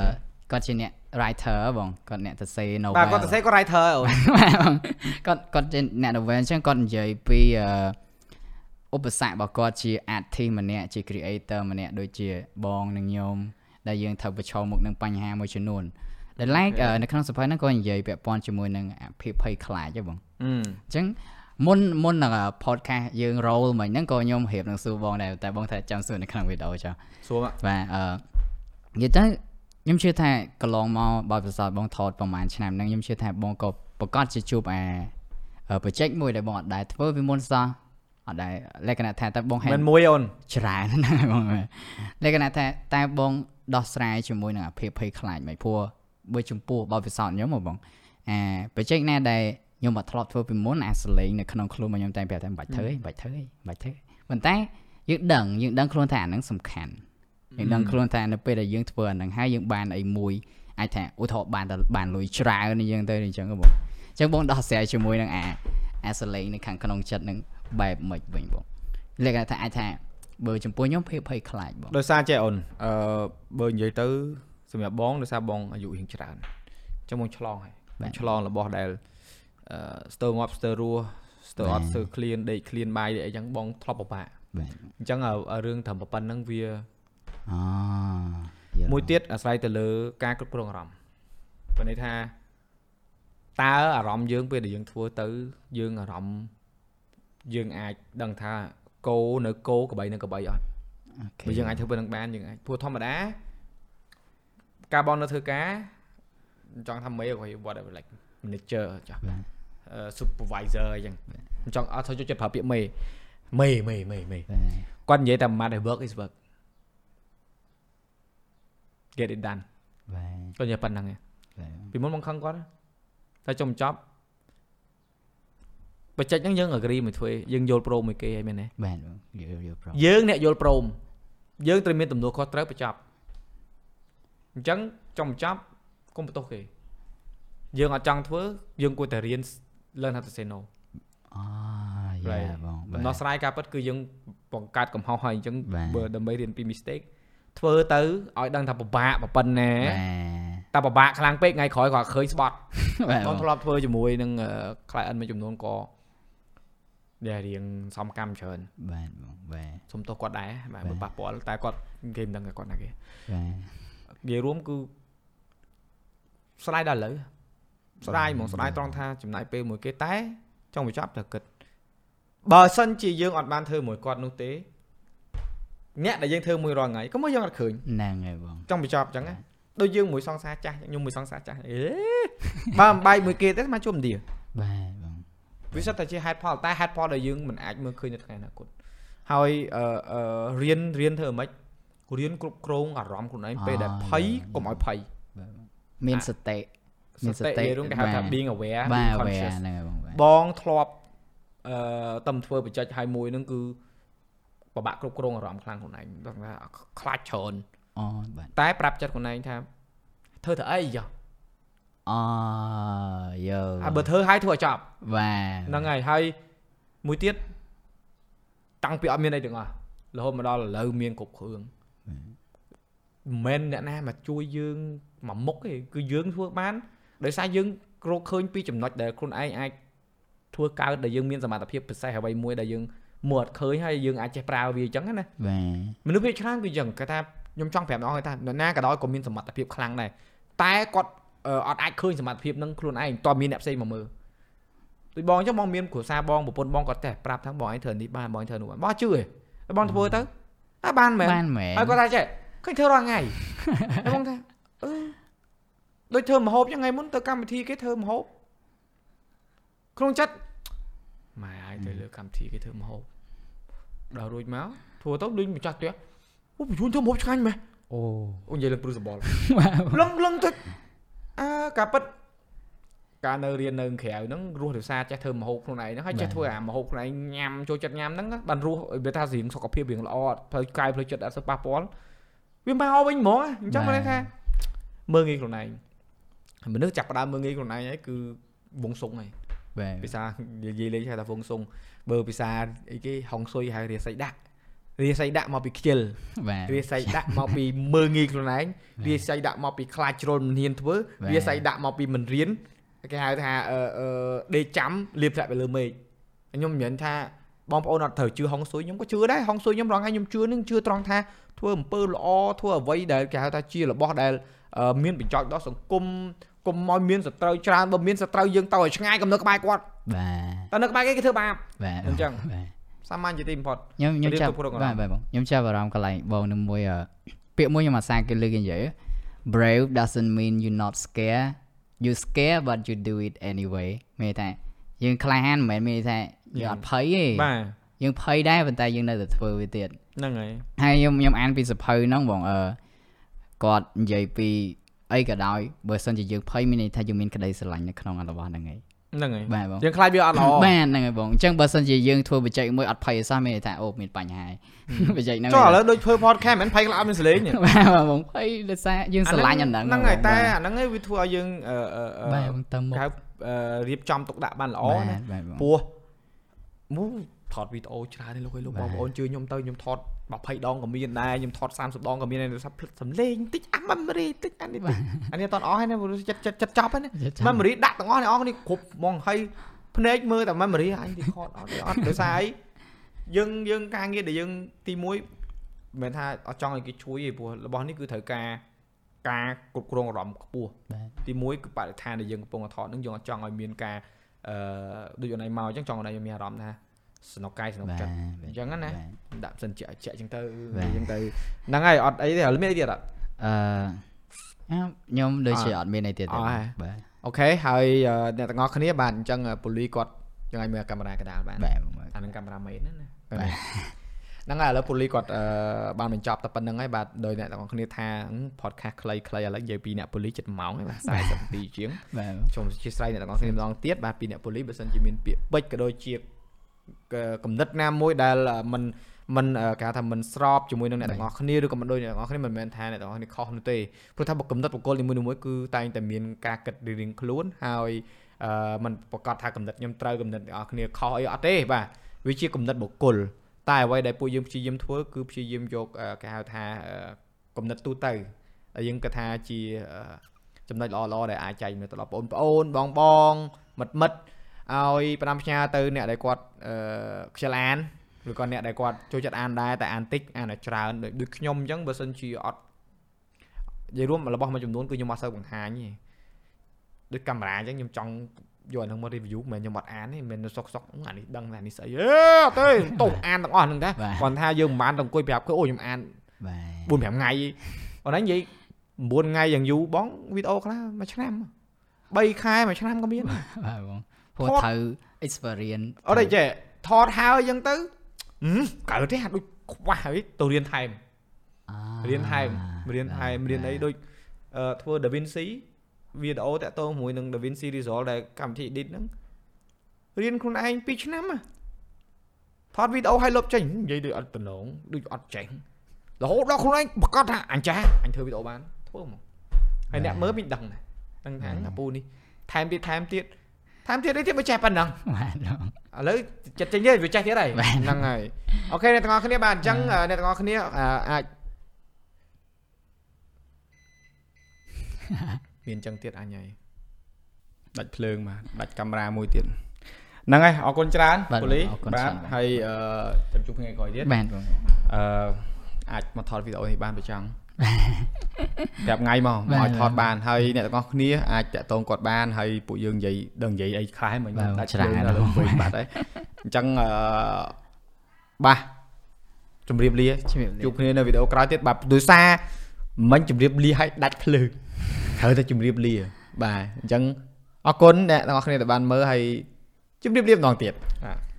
គាត់ជាអ្នក writer បងគាត់អ្នកសរសេរ novel បាទគាត់សរសេរគាត់ writer អូនគាត់គាត់ជាអ្នក novel អញ្ចឹងគាត់និយាយពីឧបសគ្គរបស់គាត់ជា artist ម្នាក់ជា creator ម្នាក់ដូចជាបងនិងខ្ញុំដែលយើងត្រូវប្រឈមមុខនឹងបញ្ហាមួយចំនួនដែល like នៅក្នុងសភៅហ្នឹងគាត់និយាយពាក់ព័ន្ធជាមួយនឹងភាពភ័យខ្លាចហ៎បងអញ្ចឹងមុនមុននឹង podcast យើង roll មិញហ្នឹងក៏ខ្ញុំរៀបនឹងសួរបងដែរតែបងថាចាំសួរនៅក្នុងវីដេអូចុះសួរបាទអឺនិយាយទៅ ខ្ញុំជឿថាកន្លងមកបើប្រសើរបងថតប្រហែលឆ្នាំហ្នឹងខ្ញុំជឿថាបងក៏ប្រកាសជាជួបអាបច្ចេកមួយដែលបងអត់ដែរធ្វើពីមុនសោះអត់ដែរលក្ខណៈថាតើបងហេតុមិនមួយអូនច្រើនណាស់បងលក្ខណៈថាតើបងដោះស្រាយជាមួយនឹងអាភាពភ័យខ្លាចមិនព្រោះបើចំពោះបើពិសោធន៍ខ្ញុំបងអាបច្ចេកណាដែលខ្ញុំអត់ធ្លាប់ធ្វើពីមុនអាសលេងនៅក្នុងខ្លួនរបស់ខ្ញុំតែប្រាប់តែមិនបាច់ធ្វើទេមិនបាច់ធ្វើទេមិនបាច់ធ្វើប៉ុន្តែយើងដឹងយើងដឹងខ្លួនថាអាហ្នឹងសំខាន់ យើងដឹងខ្លួនថានៅពេលដែលយើងធ្វើអាហ្នឹងហើយយើងបានអីមួយអាចថាឧទាហរណ៍បានតែបានលុយច្រើនអញ្ចឹងទៅអញ្ចឹងបងអញ្ចឹងបងដោះស្រាយជាមួយនឹងអាអាសលេងនៅខាងក្នុងចិត្តនឹងបែបម៉េចវិញបងលក្ខណៈថាអាចថាបើចំពោះខ្ញុំភាពភ័យខ្លាចបងដោយសារចេះអូនអឺបើនិយាយទៅសម្រាប់បងដោយសារបងអាយុរៀងច្រើនអញ្ចឹងបងឆ្លងហើយឆ្លងរបស់ដែលអឺស្ទើងាប់ស្ទើររស់ស្ទើអត់ស្ទើឃ្លានដេកឃ្លានបាយអីចឹងបងធ្លាប់ពិបាកអញ្ចឹងរឿងត្រឹមប៉ុណ្្នឹងវា អូមួយទៀតអាស្រ័យទៅលើការគ្រប់គ្រងអារម្មណ៍បើន័យថាតើអារម្មណ៍យើងពេលដែលយើងធ្វើទៅយើងអារម្មណ៍យើងអាចដឹងថាគោនៅគោកបីនៅកបីអត់បើយើងអាចធ្វើនឹងបានយើងអាចព្រោះធម្មតាការបងនៅធ្វើការចង់ថាមេក៏ whatever like manager ចាស់ supervisor អញ្ចឹងចង់អត់ធ្វើចូលចិត្តប្រើពាក្យមេមេមេមេមេគាត់និយាយតែម៉ាត់ work is work get it done បាទគាត់និយាយប៉ុណ្្នឹងពីមុនមកខឹងគាត់តែចុងចប់បច្ចេកហ្នឹងយើង agree មួយធ្វើយើងយល់ព្រមមួយគេហើយមែនទេបាទយល់យល់ព្រមយើងអ្នកយល់ព្រមយើងត្រូវមានទំនួលខុសត្រូវបញ្ចប់អញ្ចឹងចុងបញ្ចប់កុំបន្ទោសគេយើងអត់ចង់ធ្វើយើងគួរតែរៀន learn how to say no អូយ៉ាបងដំណោះស្រាយការពិតគឺយើងបង្កើតកំហុសហើយអញ្ចឹងបើដើម្បីរៀនពី mistake ធ្វើទៅឲ្យដឹងថាពិបាកប៉ុណ្ណាតែពិបាកខ្លាំងពេកថ្ងៃក្រោយគាត់ឃើញស្បត់បងធ្លាប់ធ្វើជាមួយនឹង client មួយចំនួនក៏ដែលរៀងសំកម្មច្រើនបាទបងបាទសុំទោសគាត់ដែរបាទបើប៉ះពាល់តែគាត់គេមិនដឹងថាគាត់ណាគេបាទនិយាយរួមគឺស្ដាយដល់ឥឡូវស្ដាយហ្មងស្ដាយត្រង់ថាចំណាយពេលមួយគេតែចង់បញ្ចប់តែគិតបើសិនជាយើងអត់បានធ្វើមួយគាត់នោះទេ អ្នកដែលយើងធ្វើមួយរាល់ថ្ងៃក៏មកយើងអត់ឃើញហ្នឹងហើយបងចង់បញ្ចប់អញ្ចឹងណាដូចយើងមួយសង្សារចាស់ខ្ញុំមួយសង្សារចាស់អេបើអំបាយមួយគេទេមកជុំឌីបាទបងវាសិតតែជាហេតុផលតែហេតុផលដែលយើងមិនអាចមើលឃើញនៅថ្ងៃអនាគតហើយអឺរៀនរៀនធ្វើម៉េចរៀនគ្រប់គ្រងអារម្មណ៍ខ្លួនឯងពេលដែលភ័យកុំឲ្យភ័យមានសតិមានសតិរួមគេហៅថា being aware បាទ aware ហ្នឹងហើយបងបងធ្លាប់អឺតំធ្វើបច្ចេកហើយមួយហ្នឹងគឺ ពិបាកគ្រប់គ្រងអារម្មណ៍ខ្លាំងខ្លួនឯងដឹងថាខ្លាចច្រើនអូបាទតែប្រាប់ចិត្តខ្លួនឯងថាធ្វើទៅអីយោអូយើអាបើធ្វើឲ្យធ្វើឲ្យចប់បាទហ្នឹងហើយហើយមួយទៀតតាំងពីអត់មានអីទាំងអស់រហូតមកដល់ឥឡូវមានគ្រប់គ្រឿងមិនមែនអ្នកណាមកជួយយើងមួយមុខទេគឺយើងធ្វើបានដោយសារយើងរកឃើញពីចំណុចដែលខ្លួនឯងអាចធ្វើកើតដែលយើងមានសមត្ថភាពពិសេសអ្វីមួយដែលយើង មើលអត់ឃើញហើយយើងអាចចេះប្រើវាអញ្ចឹងណាបាទមនុស្សភាគច្រើនគឺអញ្ចឹងគេថាខ្ញុំចង់ប្រាប់អ្នកនរថានរណាក៏ដោយក៏មានសមត្ថភាពខ្លាំងដែរតែគាត់អឺអត់អាចឃើញសមត្ថភាពនឹងខ្លួនឯងតើមានអ្នកផ្សេងមកមើលដូចបងអញ្ចឹងបងមានគ្រួសារបងប្រពន្ធបងគាត់តែប្រាប់ថាបងឯងធ្វើនេះបានបងឯងធ្វើនោះបានបងជឿទេតែបងធ្វើទៅអាបានមែនបានមែនហើយគាត់ថាចេះឃើញធ្វើរាល់ថ្ងៃហើយបងថាអឺដូចធ្វើម្ហូបចឹងថ្ងៃមុនទៅកម្មវិធីគេធ្វើម្ហូបក្នុងចិត្ត ម៉ែឲ្យទៅលើកម្មវិធីគេធ្វើម្ហូបដល់រួចមកធ្វើទៅដូចម្ចាស់ផ្ទះអូបញ្ជូនធ្វើម្ហូបឆ្ងាញ់មែនអូអូនិយាយលើព្រឹសសបល់លឹងលឹងទៅអើការពិតការនៅរៀននៅក្រៅហ្នឹងរស់ដោយសារចេះធ្វើម្ហូបខ្លួនឯងហ្នឹងហើយចេះធ្វើអាម្ហូបខ្លួនឯងញ៉ាំចូលចិត្តញ៉ាំហ្នឹងណាបានរស់វាថារៀងសុខភាពរៀងល្អអត់ផ្លូវកាយផ្លូវចិត្តអត់សូវប៉ះពាល់វាមកវិញហ្មងអញ្ចឹងមិនថាមើងងាយខ្លួនឯងមនុស្សចាប់ផ្ដើមមើងងាយខ្លួនឯងហើយគឺវងសុងហើយបាទ ភាសានិយាយលេងហៅថាវងសុងបើភាសាអីគេហុងស៊ុយហៅរាសីដាក់រាសីដាក់មកពីខ្ជិលបាទរាសីដាក់មកពីមើងងាយខ្លួនឯងរាសីដាក់មកពីខ្លាចជ្រុលមិនហ៊ានធ្វើបាទរាសីដាក់មកពីមិនរៀនគេហៅថាអឺអឺដេកចាំលៀបធ្លាក់ទៅលើមេឃខ្ញុំមានថាបងប្អូនអត់ត្រូវជឿហុងស៊ុយខ្ញុំក៏ជឿដែរហុងស៊ុយខ្ញុំរងថ្ងៃខ្ញុំជឿនឹងជឿត្រង់ថាធ្វើអំពើល្អធ្វើអ្វីដែលគេហៅថាជារបស់ដែលអឺមានបញ្ចោចដល់សង្គម កុំឲ្យមានសត្រូវច្រើនបើមានសត្រូវយើងទៅឲ្យឆ្ងាយកំណើក្បែរគាត់បាទតែនៅក្បែរគេគេធ្វើបាបបាទអញ្ចឹងបាទសាមញ្ញជាទីបំផុតខ្ញុំខ្ញុំរៀបចាប់គ្រប់គ្រងអារបាម្មទណ៍បាទបងខ្ញុំចាប់អារម្មណ៍កន្លែងបងនឹងមួយអឺពាក្យមួយខ្ញុំអាសាគេលើកនិយាយ brave doesn't mean you not scared you scared but you do it anyway មានថាយើងក្លាហានមិនមែនមានថាយើងអត់ភ័យទេបាទយើងភ័យដែរប៉ុន្តែយើងនៅតែធ្វើវាទៀតហ្នឹងហើយហើយខ្ញុំខ្ញុំអានពីសភៅហ្នឹងបងអឺគាត់និយាយពី អីក៏ដោយបើសិនជាយើងភ័យមានន័យថាយើងមានក្តីស្រឡាញ់នៅក្នុងរបស់ហ្នឹងឯងហ្នឹងហើយបាទបងយើងខ្លាចវាអត់ល្អបាទហ្នឹងហើយបងអញ្ចឹងបើសិនជាយើងធ្វើបច្ចេកមួយអត់ភ័យសោះមានន័យថាអូមានបញ្ហាហើយបច្ចេកហ្នឹងចុះឥឡូវដូចធ្វើ podcast មិនផៃខ្លាចមានសលេងទេបាទបាទបងភ័យដោយសារយើងស្រឡាញ់អាហ្នឹងហ្នឹងហើយតែអាហ្នឹងឯងវាធ្វើឲ្យយើងអឺអឺអឺបាទបងទៅមុខហៅអឺរៀបចំទុកដាក់បានល្អបាទណាបាទបងព្រោះមូ ថតវីដេអូច្រើនទេលោកអើយលោកបាទបងប្អូនជឿខ្ញុំទៅខ្ញុំថត20ដងក៏មានដែរខ្ញុំថត30ដងក៏មានដែរដោយសារភ្លេចសំឡេងតិចអា memory តិចអានេះតិចអានេះអត់តអស់ហើយណាព្រោះចិត្តចិត្តចិត្តចប់ហើយណា memory ដាក់ទាំងអស់អ្នកនរនេះគ្រប់ហ្មងហើយភ្នែកមើលតែ memory អញ record អត់ទេអត់ដោយសារអីយើងយើងការងារដែលយើងទី1មិនមែនថាអត់ចង់ឲ្យគេជួយទេព្រោះរបស់នេះគឺត្រូវការការគ្រប់គ្រងអារម្មណ៍ខ្ពស់បាទទី1គឺបរិស្ថានដែលយើងកំពុងតែថតនឹងយើងអត់ចង់ឲ្យមានការអឺដូចអូនឯងមកអញ្ចឹងចង់អូនឯងមានអារម្មណ៍ថា ស្នុកកាយស្នុកបាទចិត្តអញ្ចឹងណាបាទដាក់ផ្សិនជាក់ជាក់អញ្ចឹងទៅបាទអញ្ចឹងទៅហ្នឹងហើយអត់អីទេឥឡូវមានអីទៀតអត់អឺខ្ញុំដូចជាអត់មានអីទៀតទេអត់ហើយបាទអូខេហើយអឺអ្នកទាំងអស់គ្នាបាទអញ្ចឹងពូលីគាត់យើងឲ្យមើលកាមេរ៉ាកណ្ដាលបានបាទបងបាទអានឹងកាមេរ៉ាមេនណាណាបាទហ្នឹងហើយឥឡូវពូលីគាត់អឺបានបញ្ចប់តែប៉ុណ្្នឹងហើយបាទដោយអ្នកទាំងអស់គ្នាថា podcast ខ្លីៗឥឡូវនិយាយពីអ្នកពូលីចិត្តម៉ោងហើយបាទ40នាទីជាងបាទសូមអធិស្ឋានអ្នកទាំងអស់គ្នាម្ដងទៀតបាទពីអ្នកប៉ូលីសបើសិនជាមានពាក្យពេចន៍ក៏ដូចជា កំណត់ណាមួយដែលមិនមិនគេហៅថាមិនស្របជាមួយនឹងអ្នកទាំងអស់គ្នាឬក៏មិនដូចអ្នកទាំងអស់គ្នាមិនមែនថាអ្នកទាំងអស់គ្នាខុសនោះទេព្រោះថាបើកំណត់បុគ្គលនីមួយៗគឺតែងតែមានការគិតរៀងៗខ្លួនហើយអឺมันប្រកាសថាកំណត់ខ្ញុំត្រូវកំណត់អ្នកទាំងអស់គ្នាខុសអីអត់ទេបាទវាជាកំណត់បុគ្គលតែអ្វីដែលពួកយើងព្យាយាមធ្វើគឺព្យាយាមយកអឺគេហៅថាអឺកំណត់ទូទៅដែលយើងគិតថាជាអឺចំណុចល្អៗដែលអាចចែកមើលទៅដល់បងប្អូនបងបងមិត្តមិត្ត ឲ្យផ្ដាំផ្ញើទៅអ្នកដែលគាត់អឺខ្ជិលអានឬក៏អ្នកដែលគាត់ចូលចិត្តអានដែរតែអានតិចអានឲ្យច្រើនដូចដូចខ្ញុំអញ្ចឹងបើសិនជាអត់និយាយរួមរបស់មួយចំនួនគឺខ្ញុំអត់សូវបង្ហាញទេដូចកាមេរ៉ាអញ្ចឹងខ្ញុំចង់យកអាហ្នឹងមក review មិនមែនខ្ញុំអត់អានទេមិនមែនសុកសុកអានេះដឹងអានេះស្អីអេអត់ទេតោះអានទាំងអស់ហ្នឹងតែគាត់ថាយើងមិនបានទៅអង្គុយប្រាប់គេអូខ្ញុំអានបាទ4 5ថ្ងៃអូនឯងនិយាយ9ថ្ងៃយ៉ាងយូរបងវីដេអូខ្លះមួយឆ្នាំ3ខែមួយឆ្នាំក៏មានដែរបាទបង ព្រោះថតត្រូវ experience អត់ទេចេះថតហើយអញ្ចឹងទៅហឹមកើតទេអាដូចខ្វះហើយទៅរៀនថែមអារៀនថែមរៀនថែមរៀនអីដូចអឺធ្វើ DaVinci វីដេអូតាក់ទងជាមួយនឹង DaVinci Resolve ដែលកម្មវិធី edit ហ្នឹងរៀនខ្លួនឯង2ឆ្នាំហ៎ថថតវីដេអូឲ្យលុបចេញនិយាយដូចអត់តំណងដូចអត់ចេញរហូតដល់ខ្លួនឯងប្រកាសថាអញចាអញធ្វើវីដេអូបានធ្វើមកហើយអ្នកមើលមិនដឹងដែរដឹងថាអាពូនេះថែមទៀតថែមទៀត ថែមទៀតអីទៀតមិនចេះប៉ុណ្ណឹងបាទឥឡូវចិត្តចេញទេវាចេះទៀតហើយហ្នឹងហើយអូខេអ្នកទាំងអស់គ្នាបាទអញ្ចឹងអ្នកទាំងអស់គ្នាអាចមានអញ្ចឹងទៀតអញហើយដាច់ភ្លើងបាទដាច់កាមេរ៉ាមួយទៀតហ្នឹងហើយអរគុណច្រើនពូលីបាទហើយអឺចាំជួបថ្ងៃក្រោយទៀតបាទបងអឺអាចមកថតវីដេអូនេះបានប្រចង់ ប្រាប់ថ្ងៃមកមកឲ្យថតបានហើយអ្នកទាំងអស់គ្នាអាចតាក់ទងគាត់បានហើយពួកយើងនិយាយដឹងនិយាយអីខ្លះមិញដាច់ច្រើនដល់វិញបាត់ហើយអញ្ចឹងអឺបាទជម្រាបលាជំរាបលាជួបគ្នានៅវីដេអូក្រោយទៀតបាទដោយសារមិញជម្រាបលាឲ្យដាច់ភ្លើងត្រូវតែជម្រាបលាបាទអញ្ចឹងអរគុណអ្នកទាំងអស់គ្នាដែលបានមើលហើយជម្រាបលាម្ដងទៀតបាទ